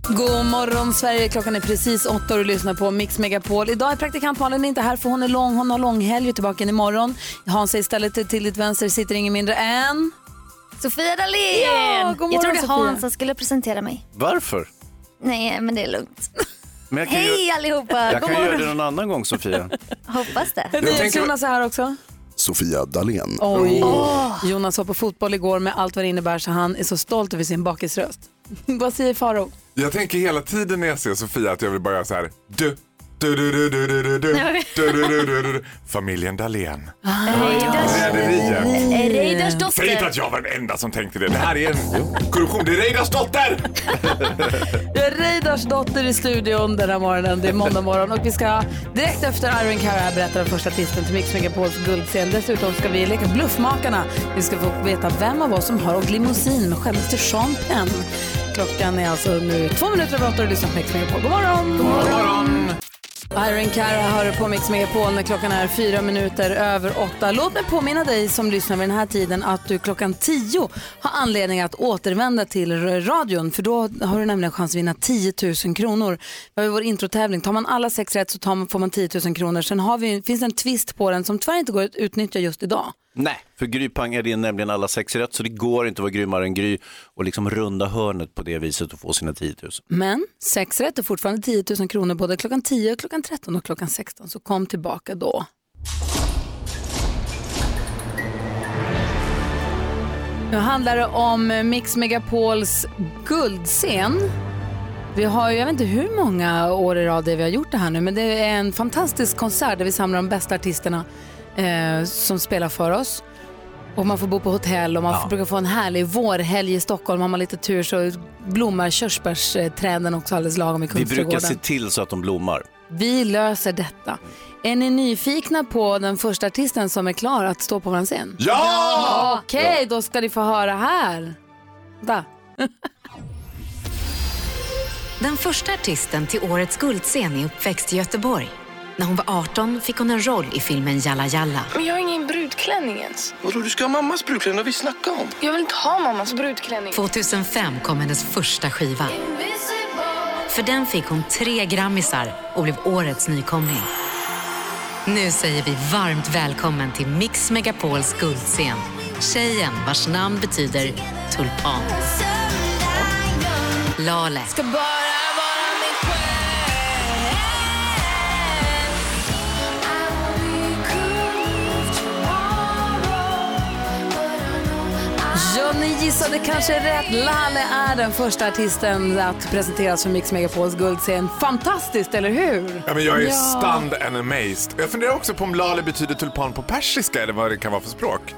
God morgon Sverige, klockan är precis åtta och du lyssnar på Mix Megapol. Idag är praktikant Malin inte här för hon är lång, hon har långhelg och tillbaka imorgon. Hans är istället till, ditt vänster sitter ingen mindre än... Sofia Dalén! Ja, god morgon, jag trodde Sofia. Hans skulle presentera mig. Varför? Nej, men det är lugnt. Men jag kan Hej ju, allihopa! jag God kan göra det någon annan gång Sofia. Hoppas det. tänker- Jonas är här också. Sofia Dalén. Oj. Jonas var på fotboll igår med allt vad det innebär så han är så stolt över sin bakisröst. vad säger Faro? Jag tänker hela tiden när jag ser Sofia att jag vill bara göra så här. Du, Familjen Dahlén. Ah, Rederiet. Reidars dotter. Säg inte att jag var den enda som tänkte det. Det här är en korruption. Det är Reidars dotter! Det är Reidars dotter i studion den här morgonen. Det är måndag morgon och vi ska direkt efter Irene Cara berätta den första artisten till Mix Megapols guldscen. Dessutom ska vi leka Bluffmakarna. Vi ska få veta vem av oss som har åkt limousin med självaste Sean Penn. Klockan är alltså nu två minuter över åtta och du lyssnar på Mix Megapol. God morgon! God morgon. God morgon. Iron Cara hör på Mix Megapol när klockan är fyra minuter över åtta. Låt mig påminna dig som lyssnar vid den här tiden att du klockan tio har anledning att återvända till radion för då har du nämligen chans att vinna 10 000 kronor. Vi har ju vår introtävling. Tar man alla sex rätt så tar man, får man 10 000 kronor. Sen har vi, finns det en twist på den som tyvärr inte går att utnyttja just idag. Nej, för Gry pangar in nämligen alla sex rätt så det går inte att vara grymmare än Gry och liksom runda hörnet på det viset och få sina 10 000. Men sex rätt är fortfarande 10 000 kronor både klockan 10, klockan 13 och klockan 16. Så kom tillbaka då. Nu handlar det om Mix Megapols guldscen. Vi har jag vet inte hur många år i rad det vi har gjort det här nu, men det är en fantastisk konsert där vi samlar de bästa artisterna eh, som spelar för oss. Och man får bo på hotell och man Ja. får, brukar få en härlig vårhelg i Stockholm. Har man lite tur så blommar körsbärsträden också alldeles lagom i Vi brukar Kungsträdgården. se till så att de blommar. Vi löser detta. Är ni nyfikna på den första artisten som är klar att stå på vår scen? Ja! Okej, då ska ni få höra här. Da. Den första artisten till årets guldscen är uppväxt i Göteborg. När hon var 18 fick hon en roll i filmen Jalla Jalla. Men jag har ingen brudklänning ens. Vadå, du ska ha mammas brudklänning? vi snackar om? Jag vill inte ha mammas brudklänning. 2005 kom hennes första skiva. För den fick hon tre grammisar och blev årets nykomling. Nu säger vi varmt välkommen till Mix Megapols guldscen. Tjejen vars namn betyder tulpan. Lale. Gissade kanske rätt. Lalle är den första artisten att presenteras för Mix Megapols guldscen. Fantastiskt, eller hur? Ja, men jag är stunned and amazed. Jag funderar också på om lale betyder tulpan på persiska eller vad det kan vara för språk.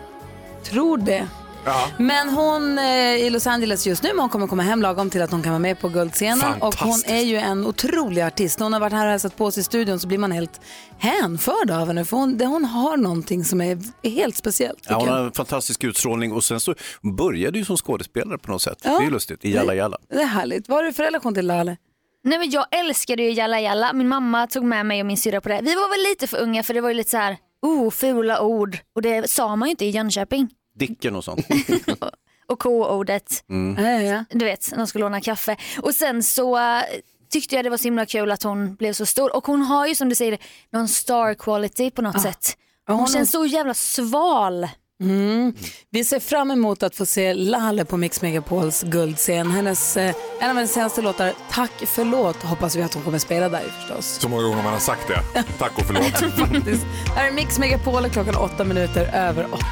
Tror det. Ja. Men hon eh, är i Los Angeles just nu, men hon kommer komma hem lagom till att hon kan vara med på guldscenen. Och hon är ju en otrolig artist. När hon har varit här och hälsat på oss i studion så blir man helt hänförd av henne. För hon, det, hon har någonting som är, helt speciellt. Ja, hon har en fantastisk utstrålning och sen så började ju som skådespelare på något sätt. Ja. Det är ju lustigt, i Jalla Jalla. Det är härligt. Vad har du för relation till Lale? Nej, men jag älskade ju Jalla Jalla. Min mamma tog med mig och min syrra på det. Vi var väl lite för unga för det var ju lite så här, oh, fula ord. Och det sa man ju inte i Jönköping. Dicken och sånt. Och K-ordet. Mm. Du vet, när de skulle låna kaffe. Och sen så eh, tyckte jag det var så himla kul att hon blev så stor. Och hon har ju som du säger någon star quality på något sätt. Hon, hon känns så jävla sval. Mm. Vi ser fram emot att få se Lale på Mix Megapols guldscen. Hennes, eh, en av hennes senaste låtar, Tack förlåt, hoppas vi att hon kommer spela där förstås. Så många gånger man har sagt det. Tack och förlåt. Faktiskt. Här är Mix Megapol och klockan åtta minuter över åtta.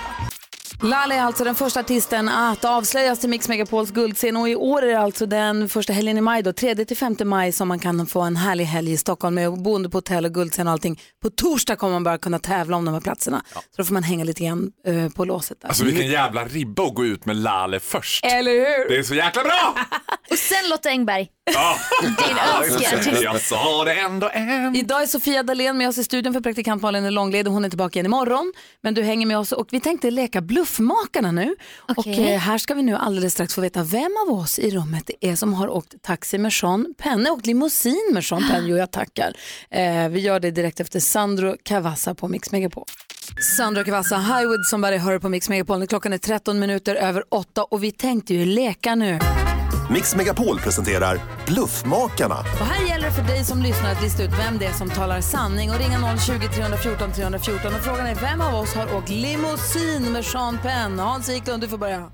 Lale är alltså den första artisten att avslöjas till Mix Megapols guldscen och i år är det alltså den första helgen i maj då, 3-5 maj som man kan få en härlig helg i Stockholm med boende på hotell och guldscen och allting. På torsdag kommer man bara kunna tävla om de här platserna. Så då får man hänga lite grann eh, på låset där. Alltså vilken jävla ribba att gå ut med Lale först. Eller hur? Det är så jäkla bra! Och sen Lotta Engberg. Ja. Din önskeartist. Jag sa det ändå en. Idag är Sofia Dalén med oss i studion för praktikant Malin är långledig. Hon är tillbaka igen imorgon. Men du hänger med oss och vi tänkte leka bluffmakarna nu. Och Okej. eh, här ska vi nu alldeles strax få veta vem av oss i rummet det är som har åkt taxi med Sean Penn och limousin med Sean Penn. Jo, jag tackar. Eh, vi gör det direkt efter Sandro Cavazza på Mix Megapol. Sandro Cavazza, Highwood som bara hör på Mix Megapol. Klockan är 13 minuter över 8 och vi tänkte ju leka nu. Mix Megapol presenterar Bluffmakarna. Och här gäller det för dig som lyssnar att lista ut vem det är som talar sanning och ringa 020 314 314 och frågan är vem av oss har åkt limousin med Sean Penn? Hans Wiklund, du får börja.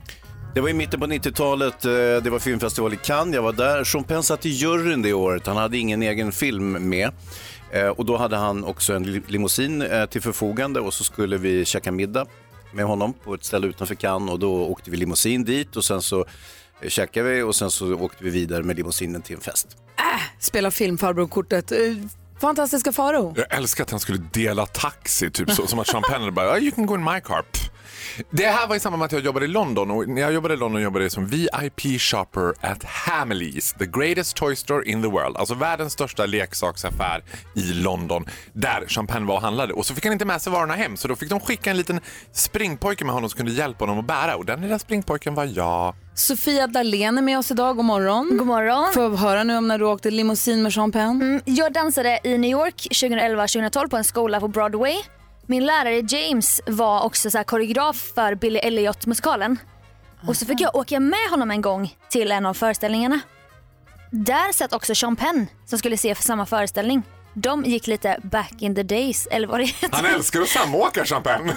Det var i mitten på 90-talet, eh, det var filmfestival i Cannes, jag var där. Sean Penn satt i juryn det året, han hade ingen egen film med. Eh, Och då hade han också en li- limousin eh, till förfogande och så skulle vi käka middag med honom på ett ställe utanför Cannes och då åkte vi limousin dit och sen så käkade vi och sen så åkte vi vidare med limousinen till en fest. Spela filmfarbror-kortet. Eh, Fantastiska Faro. Jag älskar att han skulle dela taxi, typ så, som att Penn bara, "Oh, you can go in my car. Pff. Det här var i samband med att jag jobbade i London och när jag jobbade i London jobbade jag som VIP shopper at Hamleys, the greatest toy store in the world. Alltså världens största leksaksaffär i London där Penn var och handlade. Och så fick han inte med sig varorna hem så då fick de skicka en liten springpojke med honom som kunde hjälpa honom att bära och den lilla springpojken var jag. Sofia Dalén är med oss idag. God morgon. God morgon. Får jag höra nu om när du åkte limousin med Penn? Mm, jag dansade i New York 2011-2012 på en skola på Broadway. Min lärare James var också så här koreograf för Billy Elliot-musikalen. Och så fick jag åka med honom en gång till en av föreställningarna. Där satt också Sean Penn som skulle se för samma föreställning. De gick lite back in the days, eller vad det heter. Han älskar att samåka Sean Penn.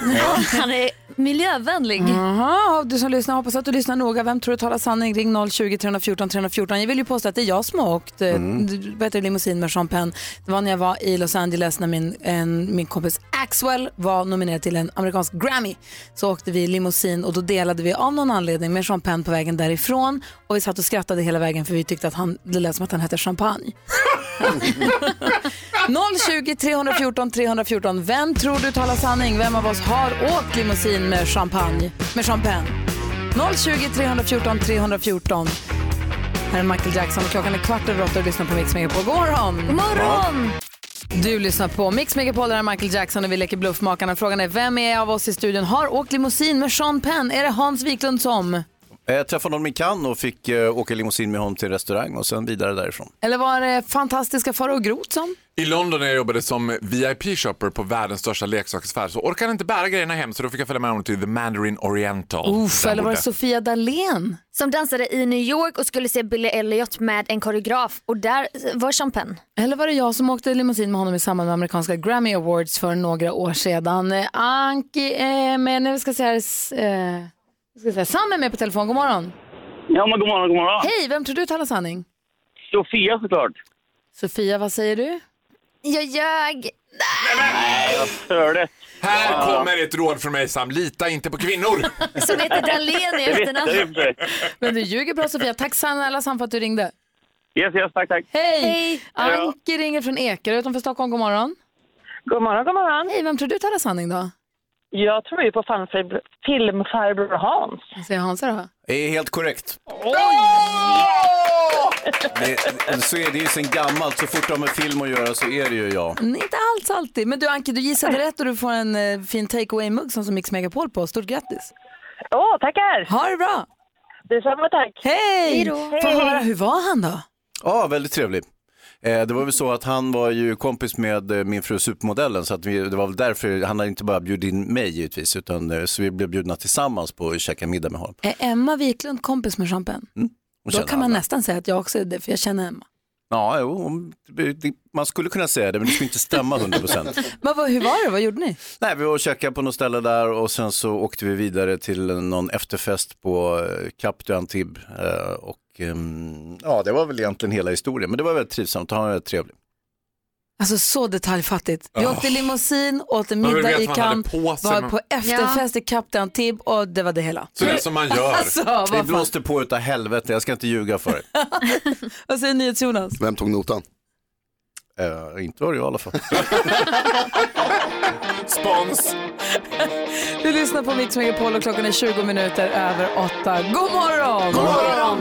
Han är miljövänlig. Jaha, du som lyssnar, hoppas att du lyssnar noga. Vem tror du talar sanning? Ring 020 314 314. Jag vill ju påstå att det är jag som har åkt mm. bättre limousin med Penn. Det var när jag var i Los Angeles när min, en, min kompis Axwell var nominerad till en amerikansk Grammy. Så åkte vi limousin och då delade vi av någon anledning med Penn på vägen därifrån. Och vi satt och skrattade hela vägen för vi tyckte att han, det lät som att han hette Champagne. 020 314 314. Vem tror du talar sanning? Vem av oss har åkt limousin med champagne? Med champagne? 020 314 314. Här är Michael Jackson och klockan är kvart över åtta och lyssnar på Mix Megapol. God morgon! God morgon! Du lyssnar på Mix Megapol, där är Michael Jackson och vi leker Bluffmakarna. Frågan är vem är av oss i studion har åkt limousin med Sean Penn? Är det Hans Wiklund som? Jag träffade honom i Cannes och fick eh, åka limousin med honom till restaurang och sen vidare därifrån. Eller var det fantastiska Farao Groth som? I London när jag jobbade som VIP-shopper på världens största leksaksaffär så orkade jag inte bära grejerna hem så då fick jag följa med honom till The Mandarin Oriental. Uff, eller var det Sofia Dalén? Som dansade i New York och skulle se Billy Elliot med en koreograf. Och där var Penn. Eller var det jag som åkte limousin med honom i samband med amerikanska Grammy Awards för några år sedan? Eh, Anki är med, nu ska jag säga, s- eh, ska jag säga, Sam är med på telefon, god morgon. Ja, men god morgon, god morgon. Hej, vem tror du talar sanning? Sofia såklart. Sofia, vad säger du? Jag ljög. Jag stör det. Här kommer ett råd från mig Sam, lita inte på kvinnor. Som heter Dahlén i efternamn. Men du ljuger bra Sofia. Tack snälla Sam för att du ringde. Yes, yes, tack, tack. Hej! Hej. Anki ringer från Ekerö utanför Stockholm. God morgon. God morgon, god morgon. Hej, vem tror du talar sanning då? Jag tror ju på filmfarbror Hans. Vad säger Hansa då? Det är helt korrekt. Det, så är det ju sen gammalt, så fort det har med film att göra så är det ju jag. Mm, Inte alls alltid. Men du Anki, du gissade rätt och du får en eh, fin take away-mugg som, som Mix Megapol på. Stort grattis! Åh, tackar! Ha det bra! Detsamma tack! Hej! Hej då. Få höra, hur var han då? Ja, väldigt trevlig. Eh, Det var väl så att han var ju kompis med eh, min fru supermodellen så att vi, det var väl därför, han hade inte bara bjudit in mig givetvis utan eh, så vi blev bjudna tillsammans på att käka middag med honom. Är Emma Wiklund kompis med Champen? Hon Då kan man nästan säga att jag också är det, för jag känner Emma. Ja, jo, man skulle kunna säga det men det skulle inte stämma 100 procent. Hur var det? Vad gjorde ni? Nej, vi var och käkade på något ställe där och sen så åkte vi vidare till någon efterfest på Cap du Antibes. eh, Och ehm, ja, det var väl egentligen hela historien, men det var väldigt trivsamt och han var väldigt trevlig. Alltså så detaljfattigt. Vi Oh. åkte limousin, åt en middag i sig, var på efterfest i Cap d'Antibes och det var det hela. Så det är som man gör. Alltså, det blåste på utav helvete, jag ska inte ljuga för dig. Vad säger NyhetsJonas? Vem tog notan? Uh, inte var det jag i alla fall. Spons! Du lyssnar på Mix Megapol och klockan är 20 minuter över åtta. God morgon! God morgon!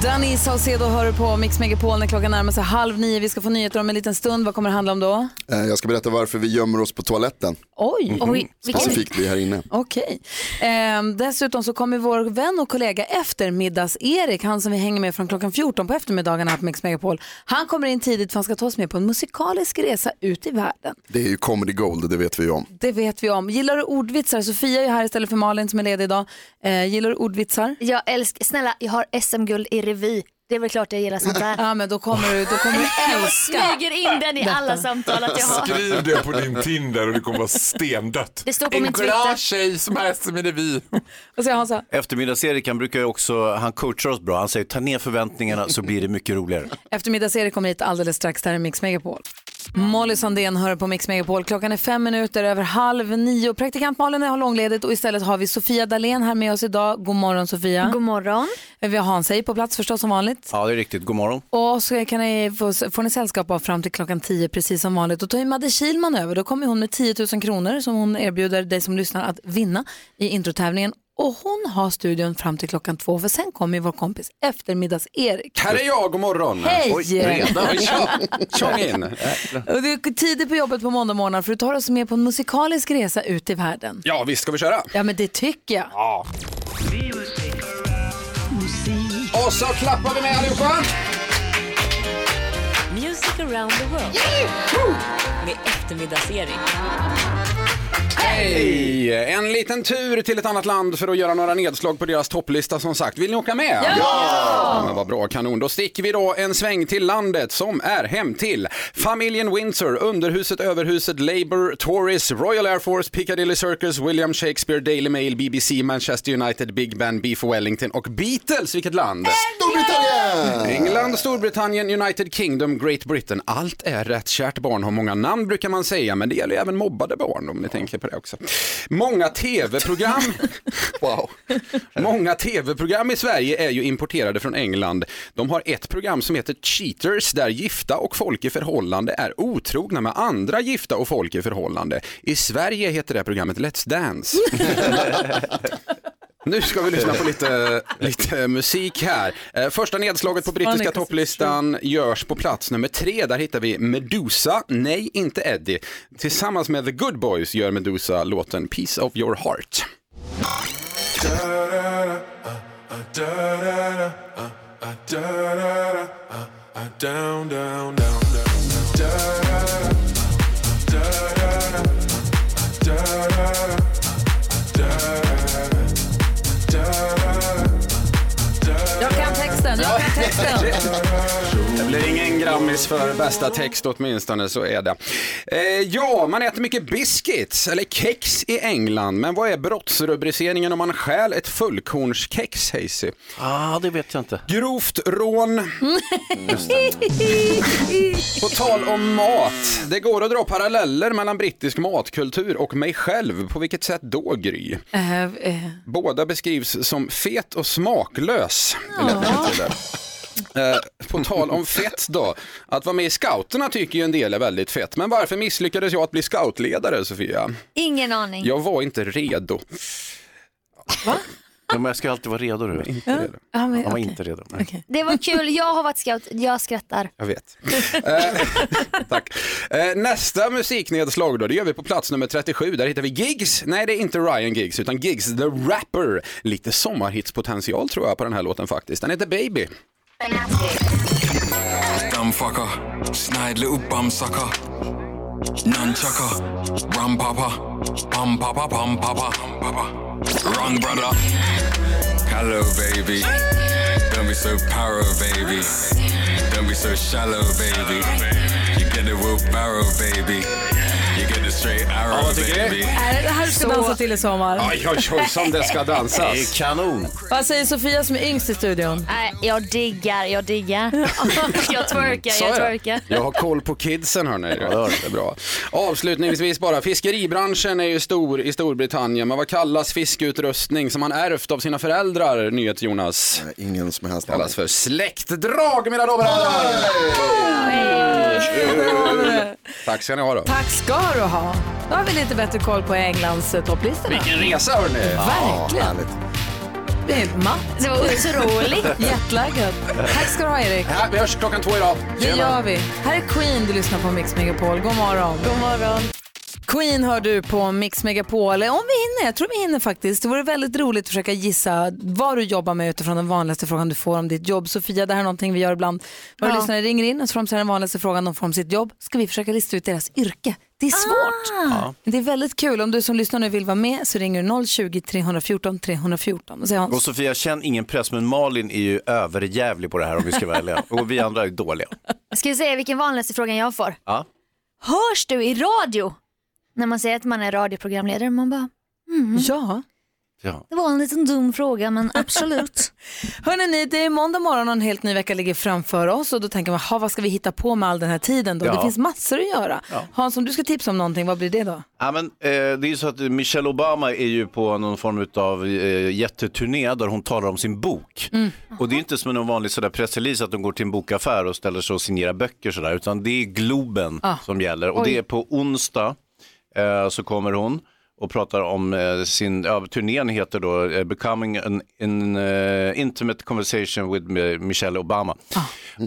Danny Saucedo hör på Mix Megapol när klockan närmar sig halv nio. Vi ska få nyheter om en liten stund. Vad kommer det handla om då? Eh, Jag ska berätta varför vi gömmer oss på toaletten. Oj! Oj Specifikt vi här inne. Okej. Ehm, dessutom så kommer vår vän och kollega eftermiddags-Erik, han som vi hänger med från klockan 14 på eftermiddagarna här på Mix Megapol. Han kommer in tidigt för han ska ta oss med på en musikalisk resa ut i världen. Det är ju comedy gold, det vet vi ju om. Det vet vi om. Gillar du ordvitsar? Sofia är här istället för Malin som är ledig idag. Eh, gillar du ordvitsar? Jag älskar, snälla jag har SM-guld i revy. Det är väl klart jag gillar sånt där. Ja men då kommer du, då kommer du Jag älska. smyger in den i alla samtal att jag har. Skriv det på din Tinder och det kommer vara stendött. Det står på en min glad Twitter. tjej som SM i revy. Eftermiddags-Erik, han brukar ju också, han coachar oss bra. Han säger ta ner förväntningarna så blir det mycket roligare. Eftermiddags-Erik kommer hit alldeles strax. Där är Mix Megapol. Molly Sandén hör på Mix Megapol. Klockan är fem minuter över halv nio. Praktikant Malin har långledigt och istället har vi Sofia Dalén här med oss idag. God morgon Sofia. God morgon. Vi har Hans på plats förstås som vanligt. Ja, det är riktigt. God morgon. Och så kan ni få, får ni sällskap av fram till klockan 10 precis som vanligt. Då tar ju Madde Kilman över. Då kommer hon med 10 000 kronor som hon erbjuder dig som lyssnar att vinna i introtävlingen. Och hon har studion fram till klockan två för sen kommer vår kompis eftermiddags-Erik. Här är jag, god morgon. Hej! Oj, redan? Tjong in. Och det är tidigt på jobbet på måndag morgon för du tar oss med på en musikalisk resa ut i världen. Ja, visst ska vi köra? Ja men det tycker jag. Ja. Och så klappar vi med allihopa. Music around the world. Med eftermiddags-Erik. Hej! En liten tur till ett annat land för att göra några nedslag på deras topplista som sagt. Vill ni åka med? Ja! Men vad bra, kanon. Då sticker vi då en sväng till landet som är hem till familjen Windsor, Underhuset, Överhuset, Labour, Tories, Royal Air Force, Piccadilly Circus, William Shakespeare, Daily Mail, BBC, Manchester United, Big Ben, Beef Wellington och Beatles. Vilket land? Storbritannien! England, Storbritannien, United Kingdom, Great Britain. Allt är rätt. Kärt barn har många namn brukar man säga, men det gäller ju även mobbade barn om ni tänker på det också. Många tv-program wow. Många tv-program i Sverige är ju importerade från England. De har ett program som heter Cheaters där gifta och folk i förhållande är otrogna med andra gifta och folk i förhållande. I Sverige heter det programmet Let's Dance. Nu ska vi lyssna på lite, lite musik här. Eh, Första nedslaget på brittiska topplistan görs på plats nummer tre. Där hittar vi Medusa, nej inte Eddie. Tillsammans med The Good Boys gör Medusa låten Piece of Your Heart. Down, down, down, down. Jag kan texten, kan texten. Det blir ingen Grammis för bästa text åtminstone, så är det. Eh, ja, man äter mycket biscuits, eller kex i England, men vad är brottsrubriceringen om man stjäl ett fullkornskex, Hazy? Ah, det vet jag inte. Grovt rån. På tal om mat, det går att dra paralleller mellan brittisk matkultur och mig själv. På vilket sätt då, Gry? Eh, eh, Båda beskrivs som fet och smaklös. Det lät Ja. Eh, på tal om fett då, att vara med i scouterna tycker ju en del är väldigt fett. Men varför misslyckades jag att bli scoutledare, Sofia? Ingen aning. Jag var inte redo. Ja, men jag ska alltid vara redo. Du. Inte redo. Ja, men Han var okej. inte redo. Nej. Det var kul, jag har varit scout, jag skrattar. Jag vet. Eh, Tack. Eh, nästa musiknedslag då, det gör vi på plats nummer 37. Där hittar vi Gigs. Nej, det är inte Ryan Giggs, utan Gigs the Rapper. Lite sommarhitspotential tror jag på den här låten faktiskt. Den heter Baby. Dumb fucker, snide little Nunchucker, rum papa, pum papa, pum papa, papa. Wrong brother. Hello, baby. Don't be so paro, baby. Don't be so shallow, baby. You get the wheelbarrow, baby. Straight arrow, vad tycker baby. Är det här du ska dansa till i sommar? Oj, oj, oj, som det ska dansas. Det är kanon. Vad säger Sofia som är yngst i studion? Nej, jag diggar, jag diggar. jag twerkar, jag twerkar. Jag har koll på kidsen hörni. Det är bra. Avslutningsvis bara, fiskeribranschen är ju stor i Storbritannien, men vad kallas fiskeutrustning som man ärvt av sina föräldrar, nyhet Jonas? Ingen som helst kallas för släktdrag mina damer och herrar! Tack ska ni ha då. Tack ska du ha. Då har vi lite bättre koll på Englands eh, topplistorna. Vilken resa hörni! Verkligen. Det är matt. Det var otroligt. Jetlaggad. Tack ska du ha Erik. Ja, vi hörs klockan två idag. Det gör vi. Här är Queen du lyssnar på Mix Megapol. God morgon. God morgon. Queen hör du på Mix Megapol. Om vi hinner, jag tror vi hinner faktiskt. Det vore väldigt roligt att försöka gissa vad du jobbar med utifrån den vanligaste frågan du får om ditt jobb. Sofia, det här är någonting vi gör ibland. Våra Ja. lyssnare ringer in och så får de säga den vanligaste frågan de får om sitt jobb. Ska vi försöka lista ut deras yrke? Det är svårt. Ja. Men Det är väldigt kul. Om du som lyssnar nu vill vara med så ringer du 020-314 314. Och säger Hans. Och Sofia, känn ingen press, men Malin är ju överjävlig på det här om vi ska välja. Och vi andra är dåliga. Ska vi säga vilken vanligaste frågan jag får? Ja. Hörs du i radio? När man säger att man är radioprogramledare, man bara mm. Ja. Ja. Det var en liten dum fråga men absolut. Hörrni, det är måndag morgon och en helt ny vecka ligger framför oss och då tänker man, "Ha, vad ska vi hitta på med all den här tiden då? Ja. Det finns massor att göra. Ja. Hans, om du ska tipsa om någonting, vad blir det då? Ja, men, eh, det är ju så att Michelle Obama är ju på någon form av eh, jätteturné där hon talar om sin bok. Mm. Och det är inte som en vanlig sådär pressrelease att de går till en bokaffär och ställer sig och signerar böcker sådär, utan det är Globen Ah. som gäller. Och Oj. det är på onsdag eh, så kommer hon och pratar om eh, sin, ja, turnén heter då eh, Becoming an, an eh, intimate conversation with Michelle Obama.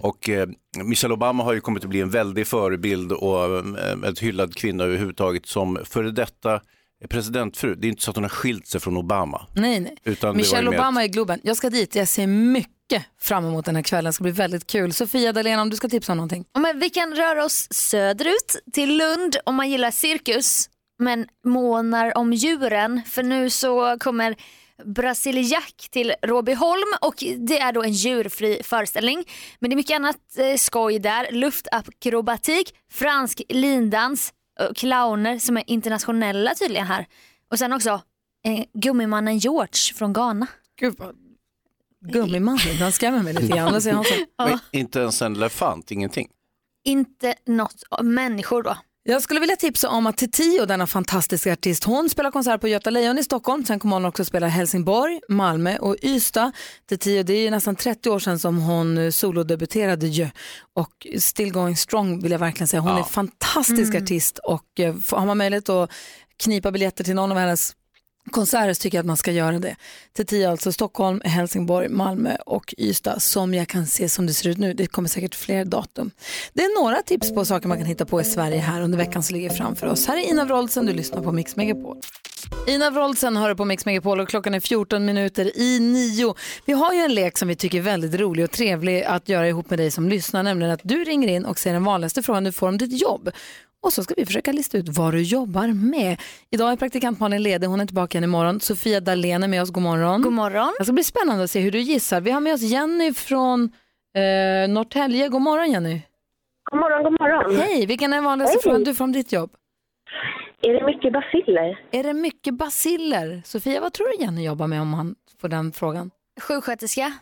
Och eh, Michelle Obama har ju kommit att bli en väldig förebild och ett hyllad kvinna överhuvudtaget som före detta presidentfru. Det är inte så att hon har skilt sig från Obama. Nej, nej. Utan Michelle Obama i Globen. Jag ska dit, jag ser mycket fram emot den här kvällen. Det ska bli väldigt kul. Sofia Dalén, om du ska tipsa om någonting. Ja, Men vi kan röra oss söderut till Lund om man gillar cirkus men månar om djuren för nu så kommer Brasiliack till Råbyholm och det är då en djurfri föreställning. Men det är mycket annat eh, skoj där. Luftakrobatik, fransk lindans, clowner som är internationella tydligen här. Och sen också eh, gummimannen George från Ghana. Gud vad Gummimannen, han skrämmer mig lite grann. Hansson? Men inte ens en elefant, ingenting. Inte något människor då. Jag skulle vilja tipsa om att Tio, denna fantastiska artist, hon spelar konsert på Göta Lejon i Stockholm. Sen kommer hon också spela Helsingborg, Malmö och Ystad. Tio, det är ju nästan 30 år sedan som hon eh, solodebuterade ju. Och still going strong vill jag verkligen säga. Hon Ja. är en fantastisk Mm. artist och eh, har man möjlighet att knipa biljetter till någon av hennes konserter så tycker jag att man ska göra det. Till tio alltså Stockholm, Helsingborg, Malmö och Ystad som jag kan se som det ser ut nu. Det kommer säkert fler datum. Det är några tips på saker man kan hitta på i Sverige här under veckan som ligger framför oss. Här är Ina Wroldsen, du lyssnar på Mix Megapol. Ina Wroldsen hör du på Mix Megapol och klockan är 14 minuter i nio. Vi har ju en lek som vi tycker är väldigt rolig och trevlig att göra ihop med dig som lyssnar, nämligen att du ringer in och säger den vanligaste frågan du får om ditt jobb. Och så ska vi försöka lista ut vad du jobbar med. Idag är praktikant Malin ledig, hon är tillbaka igen imorgon. Sofia Dalén är med oss, god morgon. God morgon. Det ska bli spännande att se hur du gissar. Vi har med oss Jenny från Eh, Norrtälje, god morgon Jenny. God morgon, god morgon. Hej, vilken är den vanligaste Hej. frågan du får om ditt jobb? Är det mycket basiller? Är det mycket basiller? Sofia, vad tror du Jenny jobbar med om han får den frågan? Sjuksköterska?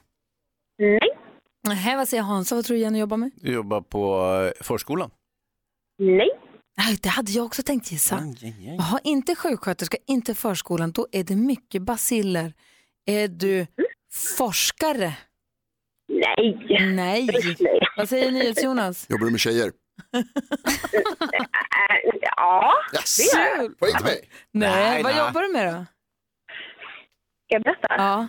Nej. Nej, vad säger Hansa, vad tror du Jenny jobbar med? Du jobbar på eh, förskolan. Nej. Nej, det hade jag också tänkt gissa. Jaha, inte sjuksköterska, inte förskolan, då är det mycket basiller. Är du forskare? Nej. Nej. Vad säger NyhetsJonas? Jobbar du med tjejer? ja, Yes. det gör jag. Poäng till mig. Nej, Nej, vad nej. jobbar du med då? Ska jag berätta? Ja.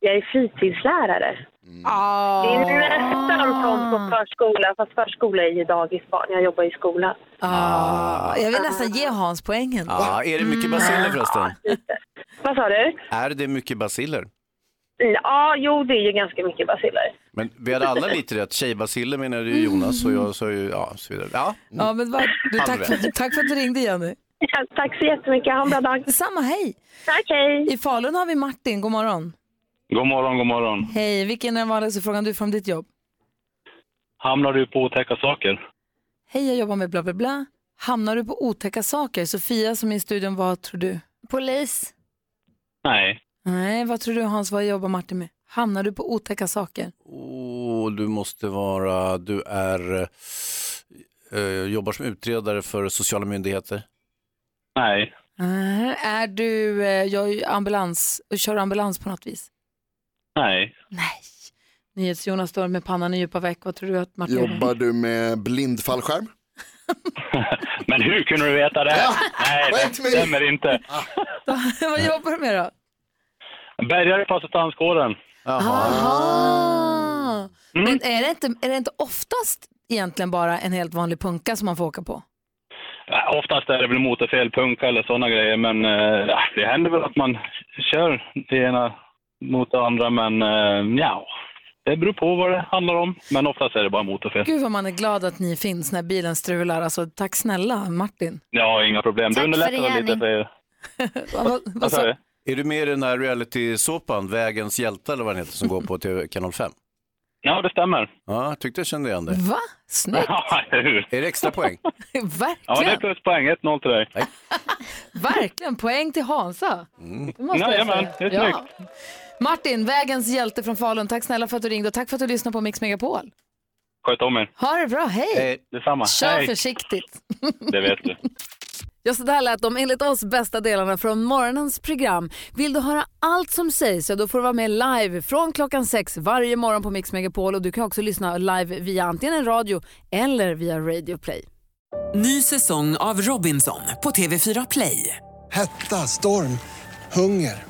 Jag är fritidslärare. Ah. Det är nästan som på förskola, fast förskola är ju dagisbarn. Jag jobbar i skolan. Ah, jag vill nästan ge Hans poängen. Ja, är det mycket basiller förresten? Vad sa du? Är det mycket basiller? Ja, jo det är ju ganska mycket basiller. Men vi hade alla lite rätt. Tjejbasiller menade ju Jonas och jag sa ju, ja, så vidare. Ja, Ja, men vad, du, tack, för, tack för att du ringde Jenny. Ja, tack så jättemycket, ha en bra dag. Detsamma, hej. Tack, hej. I Falun har vi Martin, god morgon. God morgon, god morgon. Hej, vilken är den vanligaste frågan du får om ditt jobb? Hamnar du på otäcka saker? Hej, jag jobbar med bla bla bla. Hamnar du på otäcka saker? Sofia som är i studion, vad tror du? Polis? Nej. Nej, vad tror du Hans, vad jobbar Martin med? Hamnar du på otäcka saker? Och du måste vara, du är, eh, jobbar som utredare för sociala myndigheter. Nej. Nej. Är du, eh, jag är ambulans, kör ambulans på något vis? Nej. NyhetsJonas står med pannan i djupa veck. Vad tror du att Martin Jobbar du med blindfallskärm? Men hur kunde du veta det? Nej, det stämmer inte. Vad jobbar du med då? Bärgare på assistanskåren. Aha. Men är det, inte, är det inte oftast egentligen bara en helt vanlig punka som man får åka på? Ja, Oftast är det väl motorfel, punka eller sådana grejer, men eh, det händer väl att man kör det ena mot andra, men eh, ja, det beror på vad det handlar om. Men oftast är det bara motorfel. Gud vad man är glad att ni finns när bilen strular. Alltså, tack snälla Martin. Ja, inga problem. Tack det för underlättar väl lite för er. vad, Vad sa du? Är du med i den här reality-såpan, Vägens hjältar eller vad den heter, som går på TV kanal 5? Ja, det stämmer. Ja, jag tyckte jag kände igen det. Va? Snyggt. Ja, hur? Är det extra poäng? Verkligen. Ja, det är pluspoäng. 1-0 till dig. Verkligen. Poäng till Hansa. Det måste jag Jajamän, säga. det är snyggt. Martin, vägens hjälte från Falun. Tack snälla för att du ringde och tack för att du lyssnade på Mix Megapol. Sköt om er. Ha det bra, hej. Detsamma. Kör Hej. försiktigt. Det vet du. Ja, så där lät de enligt oss bästa delarna från morgonens program. Vill du höra allt som sägs så då får du vara med live från klockan sex varje morgon på Mix Megapol och du kan också lyssna live via antingen en radio eller via Radio Play. Ny säsong av Robinson på TV4 Play. Hetta, storm, hunger.